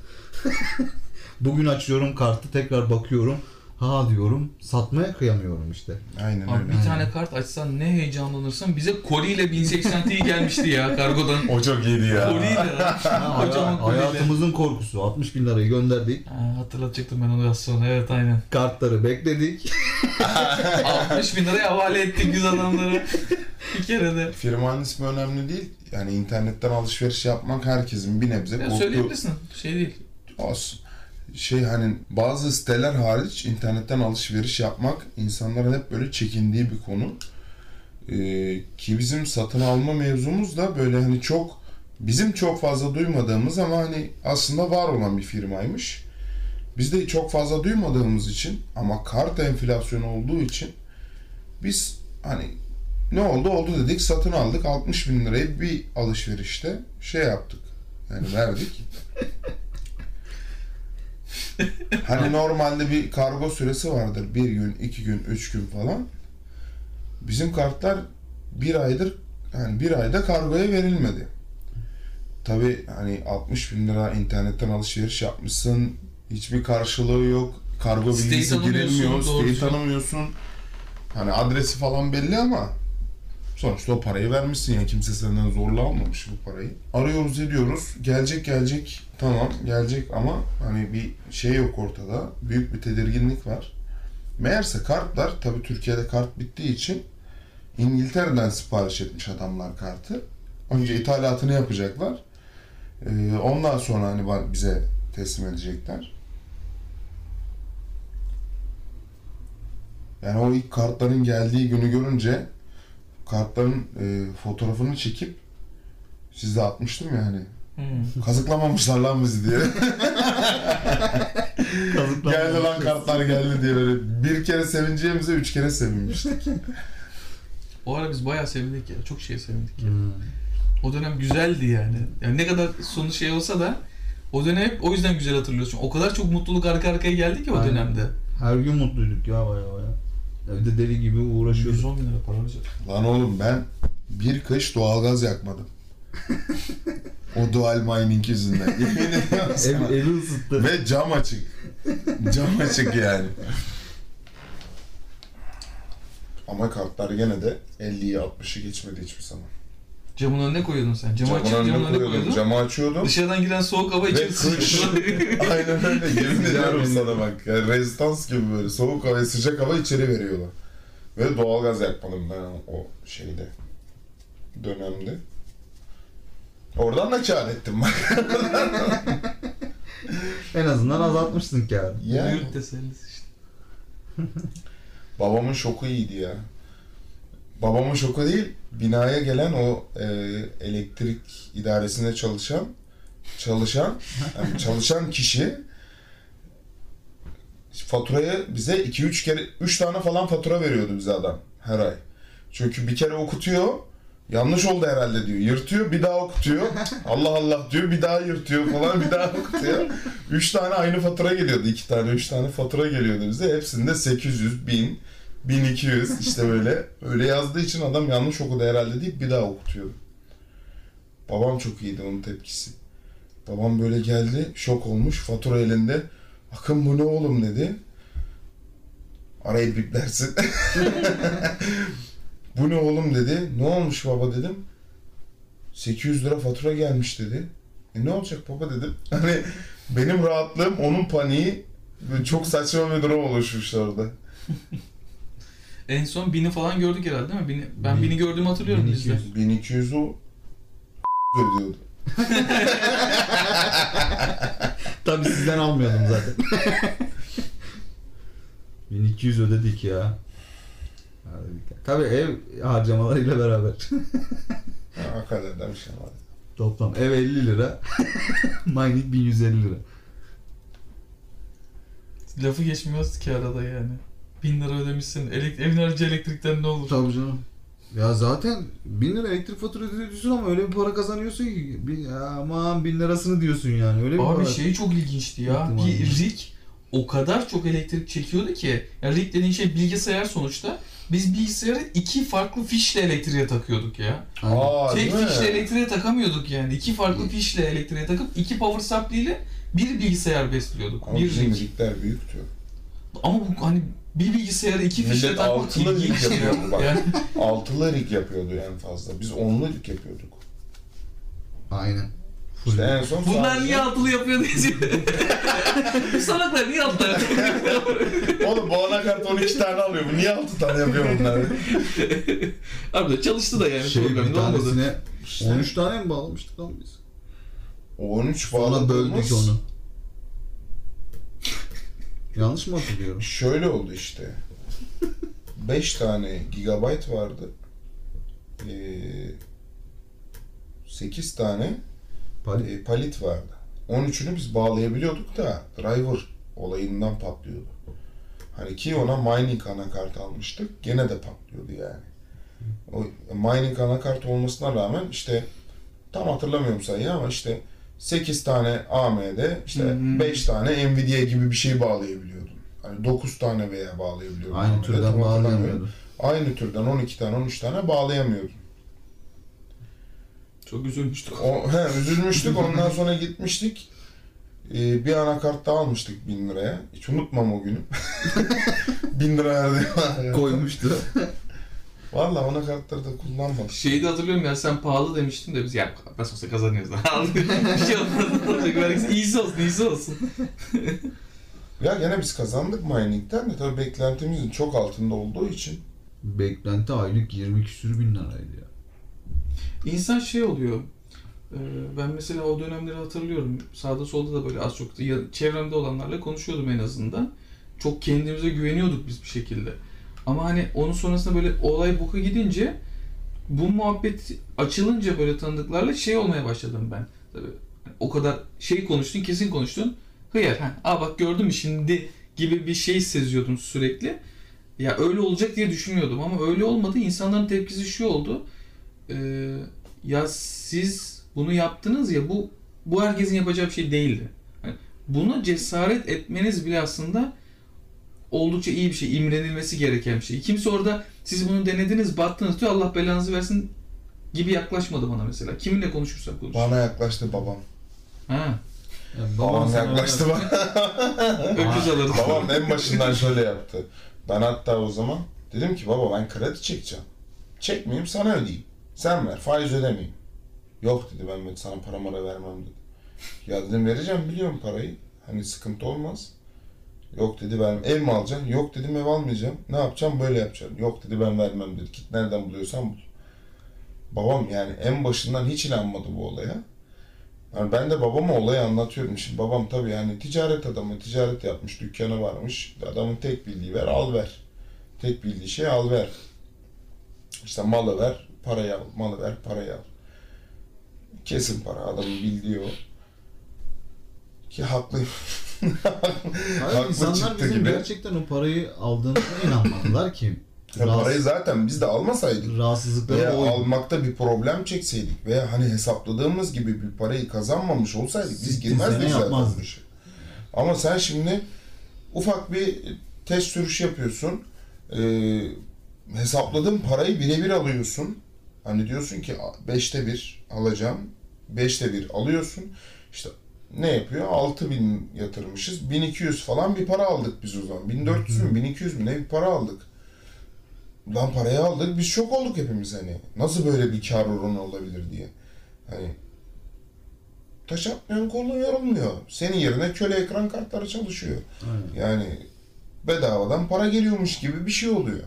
Bugün açıyorum kartı tekrar bakıyorum. Ha diyorum satmaya kıyamıyorum işte. Aynen Abi öyle. bir tane kart açsan ne heyecanlanırsın. Bize koliyle 1080 Ti gelmişti ya kargodan. O çok iyiydi ya. Koliyle. Ha, Kocaman haya- koliyle. hayatımızın korkusu. 60 bin lirayı gönderdik. Ha, hatırlatacaktım ben onu biraz sonra. Evet aynen. Kartları bekledik. 60 bin liraya havale ettik biz adamlara. Bir kere de. Firmanın ismi önemli değil. Yani internetten alışveriş yapmak herkesin bir nebze Ya korktuğu söyleyebilirsin. Şey değil. olsun. Şey hani bazı siteler hariç internetten alışveriş yapmak insanların hep böyle çekindiği bir konu. Ee, ki bizim satın alma mevzumuz da böyle hani çok bizim çok fazla duymadığımız ama hani aslında var olan bir firmaymış. Biz de çok fazla duymadığımız için ama kart enflasyonu olduğu için biz hani ne oldu oldu dedik satın aldık 60 bin lirayı bir alışverişte şey yaptık yani verdik. hani normalde bir kargo süresi vardır bir gün iki gün üç gün falan. Bizim kartlar bir aydır yani bir ayda kargoya verilmedi. Tabi hani 60 bin lira internetten alışveriş yapmışsın hiçbir karşılığı yok. Kargo bilgisi girilmiyor, siteyi tanımıyorsun. Hani adresi falan belli ama sonuçta o parayı vermişsin ya kimse senden zorla almamış bu parayı. Arıyoruz ediyoruz gelecek gelecek tamam gelecek ama hani bir şey yok ortada büyük bir tedirginlik var. Meğerse kartlar tabi Türkiye'de kart bittiği için İngiltere'den sipariş etmiş adamlar kartı. Önce ithalatını yapacaklar. Ee, ondan sonra hani bize teslim edecekler. Yani o ilk kartların geldiği günü görünce kartların e, fotoğrafını çekip size atmıştım ya hani Hmm. kazıklamamışlar lan bizi diye. geldi lan kartlar geldi diye böyle bir kere sevineceğimize üç kere sevinmiştik. O ara biz bayağı sevindik ya. Çok şey sevindik. ya. Hmm. O dönem güzeldi yani. Yani ne kadar sonu şey olsa da o dönem hep o yüzden güzel hatırlıyorsun. O kadar çok mutluluk arka arkaya geldi ki o Aynen. dönemde. Her gün mutluyduk ya baya baya. Evde deli gibi uğraşıyorduk. 110 bin lira para harcadık. Lan oğlum ben bir kış doğalgaz yakmadım. o dual mining yüzünden. Yemin ediyorum sana. Ev, evi ısıttı. Ve cam açık. Cam açık yani. Ama kartlar gene de 50'yi 60'ı geçmedi hiçbir zaman. Camın önüne koyuyordun sen. Camı açıp Camın önüne koyuyordun. Camı açıyordum. Dışarıdan giren soğuk hava içeri sıçrıyordu. Aynen öyle. Yemin ediyorum sana bak. Yani rezistans gibi böyle soğuk hava, sıcak hava içeri veriyorlar. Ve doğalgaz yakmadım ben o şeyde. Dönemde. Oradan da kâr ettim bak. En azından azaltmışsın kârı. Yani. Yurt tesellisi işte. Babamın şoku iyiydi ya. Babamın şoku değil, binaya gelen o e, elektrik idaresinde çalışan çalışan yani çalışan kişi faturayı bize 2-3 kere 3 tane falan fatura veriyordu bize adam her ay. Çünkü bir kere okutuyor yanlış oldu herhalde diyor. Yırtıyor bir daha okutuyor. Allah Allah diyor bir daha yırtıyor falan bir daha okutuyor. 3 tane aynı fatura geliyordu. 2 tane 3 tane fatura geliyordu bize. Hepsinde 800, 1000, 1200 işte böyle. Öyle yazdığı için adam yanlış okudu herhalde deyip bir daha okutuyordu. Babam çok iyiydi onun tepkisi. Babam böyle geldi şok olmuş fatura elinde. Akın bu ne oğlum dedi. Arayı biplersin. bu ne oğlum dedi. Ne olmuş baba dedim. 800 lira fatura gelmiş dedi. E ne olacak baba dedim. Hani benim rahatlığım onun paniği çok saçma bir durum oluşmuş orada. En son bini falan gördük herhalde değil mi? Bini, ben Bin- bini gördüğümü hatırlıyorum bizde. 1200 o ödüyordu. Tabii sizden almıyordum zaten. 1200 ödedik ya. Tabii ev harcamalarıyla beraber. Ha, o kadar da bir şey var. Toplam ev 50 lira. Mining 1150 lira. Lafı geçmiyoruz ki arada yani. Bin lira ödemişsin. Elek evin harcı elektrikten ne olur? Tabii canım. Ya zaten 1000 lira elektrik faturası ödüyorsun ama öyle bir para kazanıyorsun ki bir, aman 1000 lirasını diyorsun yani öyle bir Abi para. şey çok ilginçti ya. Bir abi. rig o kadar çok elektrik çekiyordu ki. Ya rig dediğin şey bilgisayar sonuçta. Biz bilgisayarı iki farklı fişle elektriğe takıyorduk ya. Aa, Tek fişle elektriğe takamıyorduk yani. İki farklı fişle elektriğe takıp iki power supply ile bir bilgisayar besliyorduk. Ama bir bizim büyüktü. Ama bu hani bir bilgisayarı iki fişle Millet takmak altılı rig ilginç yapıyor ya. bak. Yani Altılı rig yapıyordu en fazla. Biz onlu rig yapıyorduk. Aynen. İşte en son bunlar sadece- niye altılı yapıyor diye. Bu salaklar niye altılı yapıyor? Oğlum bu anakart 12 tane alıyor. Bu niye 6 tane yapıyor bunları? Abi de çalıştı da yani Şey bir programda olmadı. tanesine İşte 13 tane mi bağlamıştık lan biz? o 13 Sonra bağladığımız böldük onu. Yanlış mı hatırlıyorum? şöyle oldu işte. 5 tane gigabyte vardı. Ee, 8 tane Palit. e, palit vardı. 13'ünü biz bağlayabiliyorduk da driver olayından patlıyordu. Hani ki ona mining anakart almıştık. Gene de patlıyordu yani. O mining anakart olmasına rağmen işte tam hatırlamıyorum sayıyı ama işte 8 tane AMD, işte hı. 5 tane Nvidia gibi bir şey bağlayabiliyordun. Hani 9 tane veya bağlayabiliyordun. Aynı AMD, türden tam hatırlamıyorum. bağlayamıyordu. Aynı türden 12 tane 13 tane bağlayamıyordun. Çok üzülmüştük. O, he, üzülmüştük ondan sonra gitmiştik. Ee, bir anakart daha almıştık 1000 liraya. Hiç unutmam o günü. 1000 lira verdi. Koymuştu. Valla anakartları da kullanmadık. Şeyi de hatırlıyorum ya sen pahalı demiştin de biz ya nasıl olsa kazanıyoruz. bir şey olmaz. iyisi olsun, iyisi olsun. Ya gene biz kazandık mining'den de tabii beklentimizin çok altında olduğu için. Beklenti aylık 20 küsür bin liraydı ya. İnsan şey oluyor. e, Ben mesela o dönemleri hatırlıyorum. Sağda solda da böyle az çok da ya- çevremde olanlarla konuşuyordum en azından. Çok kendimize güveniyorduk biz bir şekilde. Ama hani onun sonrasında böyle olay boka gidince bu muhabbet açılınca böyle tanıdıklarla şey olmaya başladım ben. Tabii o kadar şey konuştun, kesin konuştun. Hıyar, ha, aa bak gördün mü şimdi gibi bir şey seziyordum sürekli. Ya öyle olacak diye düşünmüyordum ama öyle olmadı. İnsanların tepkisi şu oldu. Ee, ya siz bunu yaptınız ya bu bu herkesin yapacağı bir şey değildi. Yani buna cesaret etmeniz bile aslında oldukça iyi bir şey, imrenilmesi gereken bir şey. Kimse orada siz bunu denediniz, battınız diyor Allah belanızı versin gibi yaklaşmadı bana mesela. Kiminle konuşursak konuş. Bana yaklaştı babam. Ha, Yani Babam sana- yaklaştı bana. öküz alırdı. babam en başından şöyle yaptı. Ben hatta o zaman dedim ki baba ben kredi çekeceğim. Çekmeyeyim sana ödeyeyim. Sen ver faiz ödemeyeyim. Yok dedi ben sana para mara vermem dedi. Ya dedim vereceğim biliyorum parayı. Hani sıkıntı olmaz. Yok dedi ben ev mi alacaksın? Yok dedim ev almayacağım. Ne yapacağım? Böyle yapacağım. Yok dedi ben vermem dedi. Git nereden buluyorsan bul. Babam yani en başından hiç inanmadı bu olaya. Yani ben de babama olayı anlatıyorum. Şimdi babam tabii yani ticaret adamı, ticaret yapmış, dükkanı varmış. Adamın tek bildiği ver, al ver. Tek bildiği şey al ver. İşte malı ver, parayı al, malı ver, parayı al. Kesin para, adamın bildiği o. Ki haklıyım. Hayır, insanlar bizim gibi. gerçekten o parayı aldığımıza inanmadılar ki. Ya Rahatsız- parayı zaten biz de almasaydık rahatsızlıkları veya oydu. almakta bir problem çekseydik veya hani hesapladığımız gibi bir parayı kazanmamış olsaydık biz girmezdik zaten bu işe. Ama sen şimdi ufak bir test sürüş yapıyorsun. Ee, hesapladığın parayı birebir alıyorsun. Hani diyorsun ki 5'te 1 alacağım. 5'te 1 alıyorsun. İşte ne yapıyor? 6000 yatırmışız. 1200 falan bir para aldık biz o zaman. 1400 mü 1200 mü ne bir para aldık. Lan parayı aldık biz şok olduk hepimiz hani. Nasıl böyle bir kar oranı olabilir diye. Hani taş atmayan kolun yorulmuyor. Senin yerine köle ekran kartları çalışıyor. Aynen. Yani bedavadan para geliyormuş gibi bir şey oluyor.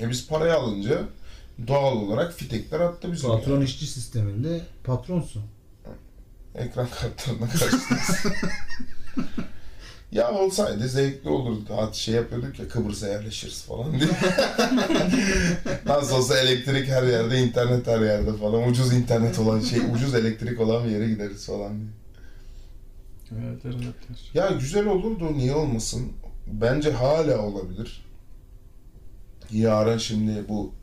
E biz parayı alınca doğal olarak fitekler attı bizim. Patron yani. işçi sisteminde patronsun. Ekran kartlarına karşıyız. Ya olsaydı zevkli olurdu. Hatta şey yapıyorduk ya Kıbrıs'a yerleşiriz falan diye. Nasıl olsa elektrik her yerde, internet her yerde falan. Ucuz internet olan şey, ucuz elektrik olan bir yere gideriz falan diye. Evet, evet. Ya güzel olurdu, niye olmasın? Bence hala olabilir. Yarın şimdi bu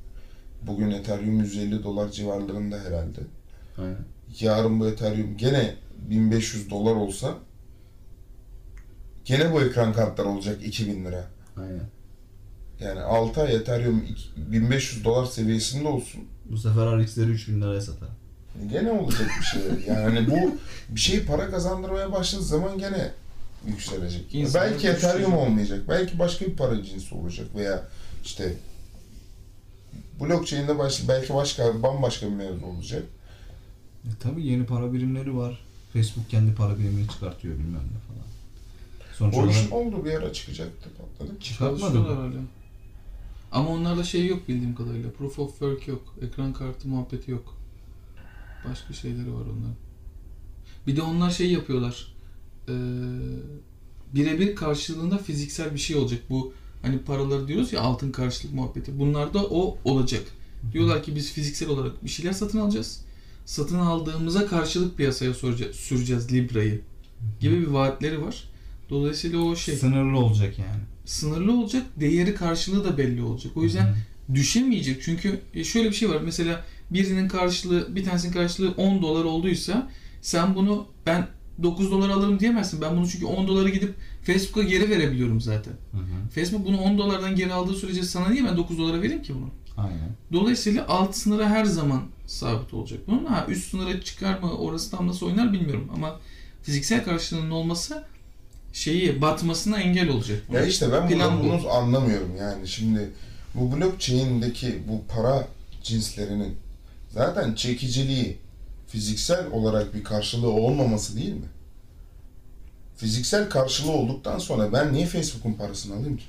bugün Ethereum 150 dolar civarlarında herhalde. Aynen. Yarın bu Ethereum gene 1500 dolar olsa gene bu ekran kartları olacak 2000 lira. Aynen. Yani 6 ay Ethereum iki- 1500 dolar seviyesinde olsun. Bu sefer RX'leri 3000 liraya satar. Gene olacak bir şey. Yani hani bu bir şey para kazandırmaya başladığı zaman gene yükselecek. İnsanlar belki Ethereum olmayacak. Belki başka bir para cinsi olacak veya işte blockchain'de baş, belki başka bambaşka bir mevzu olacak. E tabii yeni para birimleri var. Facebook kendi para birimini çıkartıyor bilmem ne falan. Sonuç O olarak iş oldu bir ara çıkacaktı patladı. çıkartmadı Çalışıyorlar mı? hala. Ama onlarda şey yok bildiğim kadarıyla. Proof of work yok. Ekran kartı muhabbeti yok. Başka şeyleri var onların. Bir de onlar şey yapıyorlar. Ee, birebir karşılığında fiziksel bir şey olacak. Bu hani paraları diyoruz ya altın karşılık muhabbeti. Bunlarda o olacak. Diyorlar ki biz fiziksel olarak bir şeyler satın alacağız. Satın aldığımıza karşılık piyasaya süreceğiz Libra'yı gibi bir vaatleri var. Dolayısıyla o şey Sınırlı olacak yani. sınırlı olacak, değeri karşılığı da belli olacak. O yüzden düşemeyecek. Çünkü e, şöyle bir şey var. Mesela birinin karşılığı, bir tanesinin karşılığı 10 dolar olduysa sen bunu ben 9 dolar alırım diyemezsin. Ben bunu çünkü 10 dolara gidip Facebook'a geri verebiliyorum zaten. Hı hı. Facebook bunu 10 dolardan geri aldığı sürece sana niye ben 9 dolara vereyim ki bunu? Aynen. Dolayısıyla alt sınıra her zaman sabit olacak. Bunun ha üst sınıra çıkar mı orası tam nasıl oynar bilmiyorum ama fiziksel karşılığının olması şeyi batmasına engel olacak. Ya işte ben Plan bunu, bu. bunu anlamıyorum yani şimdi bu blockchain'deki bu para cinslerinin zaten çekiciliği fiziksel olarak bir karşılığı olmaması değil mi? Fiziksel karşılığı olduktan sonra ben niye Facebook'un parasını alayım ki?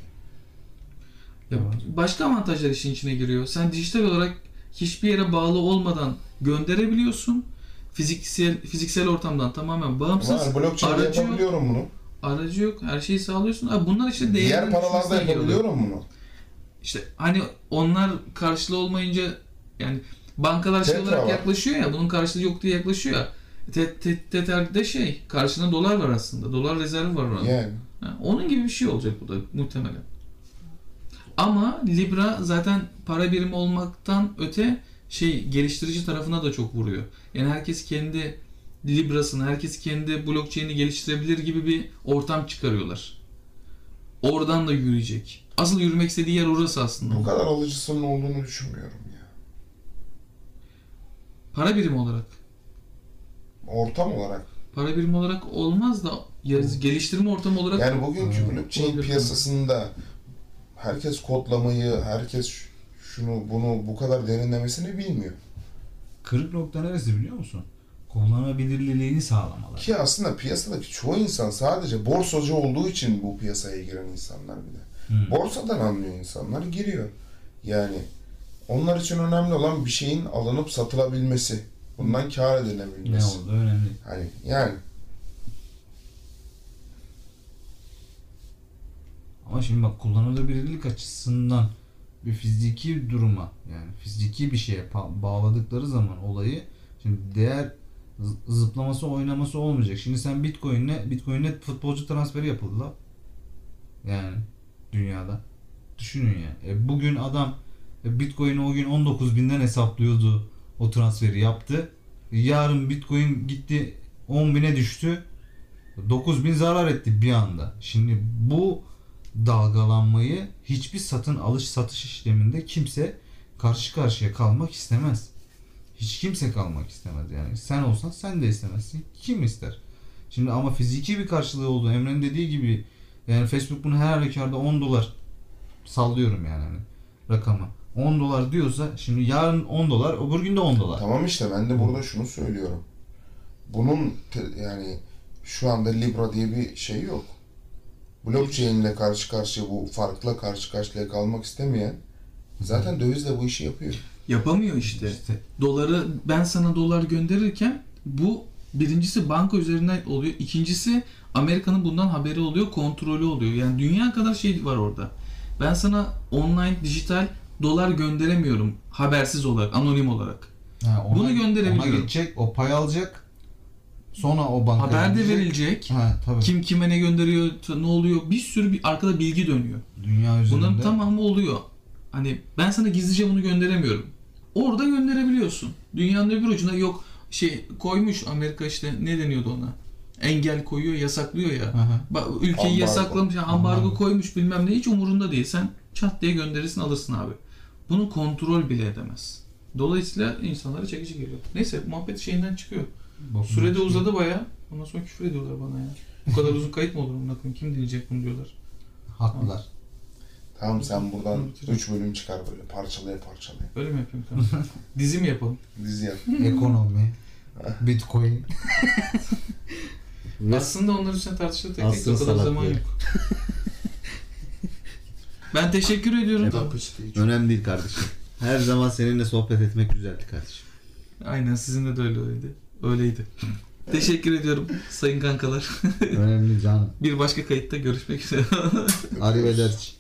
Ya başka avantajlar işin içine giriyor. Sen dijital olarak hiçbir yere bağlı olmadan gönderebiliyorsun. Fiziksel fiziksel ortamdan tamamen bağımsız. Var blockchain'de aracı yok. yapabiliyorum bunu. Aracı yok. Her şeyi sağlıyorsun. Ha, bunlar işte değerin Diğer paralarda düşmesine geliyor. yapabiliyorum bunu. İşte hani onlar karşılığı olmayınca yani bankalar şey Tetra olarak var. yaklaşıyor ya bunun karşılığı yok diye yaklaşıyor ya. Te- te- Tether'de şey karşılığında dolar var aslında. Dolar rezervi var orada. Yani. Ha, onun gibi bir şey olacak bu da muhtemelen. Ama Libra zaten para birimi olmaktan öte şey geliştirici tarafına da çok vuruyor. Yani herkes kendi Libra'sını, herkes kendi blockchain'i geliştirebilir gibi bir ortam çıkarıyorlar. Oradan da yürüyecek. Asıl yürümek istediği yer orası aslında. Bu kadar alıcısının olduğunu düşünmüyorum ya. Para birimi olarak. Ortam olarak. Para birimi olarak olmaz da ya geliştirme ortamı olarak Yani bugünkü Ha, blockchain olabilir. piyasasında herkes kodlamayı, herkes şunu bunu bu kadar derinlemesini bilmiyor. Kırık nokta neresi biliyor musun? Kullanabilirliğini sağlamalar. Ki aslında piyasadaki çoğu insan sadece borsacı olduğu için bu piyasaya giren insanlar bir de. Hı. Borsadan anlıyor insanlar, giriyor. Yani onlar için önemli olan bir şeyin alınıp satılabilmesi. Bundan kar Ne edilebilmesi. oldu önemli. Hani yani Ama şimdi bak kullanılabilirlik açısından bir fiziki duruma yani fiziki bir şeye bağladıkları zaman olayı şimdi değer zı- zıplaması oynaması olmayacak. Şimdi sen Bitcoin'le Bitcoin'le futbolcu transferi yapıldı la. Yani dünyada. Düşünün ya. E, bugün adam e, Bitcoin'i o gün 19 binden hesaplıyordu. O transferi yaptı. Yarın Bitcoin gitti 10 bine düştü. 9 bin zarar etti bir anda. Şimdi bu dalgalanmayı hiçbir satın alış satış işleminde kimse karşı karşıya kalmak istemez. Hiç kimse kalmak istemez yani. Sen olsan sen de istemezsin. Kim ister? Şimdi ama fiziki bir karşılığı oldu. Emre'nin dediği gibi yani Facebook bunu her halükarda 10 dolar sallıyorum yani hani rakamı. 10 dolar diyorsa şimdi yarın 10 dolar öbür gün de 10 dolar. tamam işte ben de burada şunu söylüyorum. Bunun te- yani şu anda Libra diye bir şey yok. Blockchain ile karşı karşıya bu farkla karşı karşıya kalmak istemeyen zaten dövizle bu işi yapıyor. yapamıyor işte. İşte Doları ben sana dolar gönderirken bu birincisi banka üzerinden oluyor. İkincisi Amerika'nın bundan haberi oluyor, kontrolü oluyor. Yani dünya kadar şey var orada. Ben sana online, dijital dolar gönderemiyorum habersiz olarak, anonim olarak. Ha, ona- Bunu gönderebiliyorum. Ona gidecek, o pay alacak. Sonra o banka Haber de verilecek. Ha tabii. Kim kime ne gönderiyor, ne oluyor? Bir sürü bir arkada bilgi dönüyor. Dünya üzerinde. Bunların tamamı oluyor. Hani ben sana gizlice bunu gönderemiyorum. Orada gönderebiliyorsun. Dünyanın öbür ucuna yok şey koymuş Amerika işte ne deniyordu ona? Engel koyuyor, yasaklıyor ya. Bak, ülkeyi Ambargo. yasaklamış, ambargo Ambargo. koymuş bilmem ne hiç umurunda değil. Sen çat diye gönderirsin alırsın abi. Bunu kontrol bile edemez. Dolayısıyla insanlara çekici geliyor. Neyse muhabbet şeyinden çıkıyor. Bokundan Sürede uzadı baya. Ondan sonra küfür ediyorlar bana ya. Bu kadar uzun kayıt mı olur amına koyayım? Kim dinleyecek bunu diyorlar. Haklılar. Tamam sen buradan Bitirdim. 3 bölüm çıkar böyle parçalaya parçalaya. Öyle mi yapayım tamam. Dizi mi yapalım? Dizi yap. Ekonomi. Bitcoin. Ve Aslında onlar üstüne tartışılır tek tek Asrın o kadar zaman yok. ben teşekkür ediyorum. önemli değil kardeşim. Her zaman seninle sohbet etmek güzeldi kardeşim. Aynen sizin de öyle öyleydi. Öyleydi. teşekkür ediyorum sayın kankalar. önemli canım. Bir başka kayıtta görüşmek üzere. Arrivederci.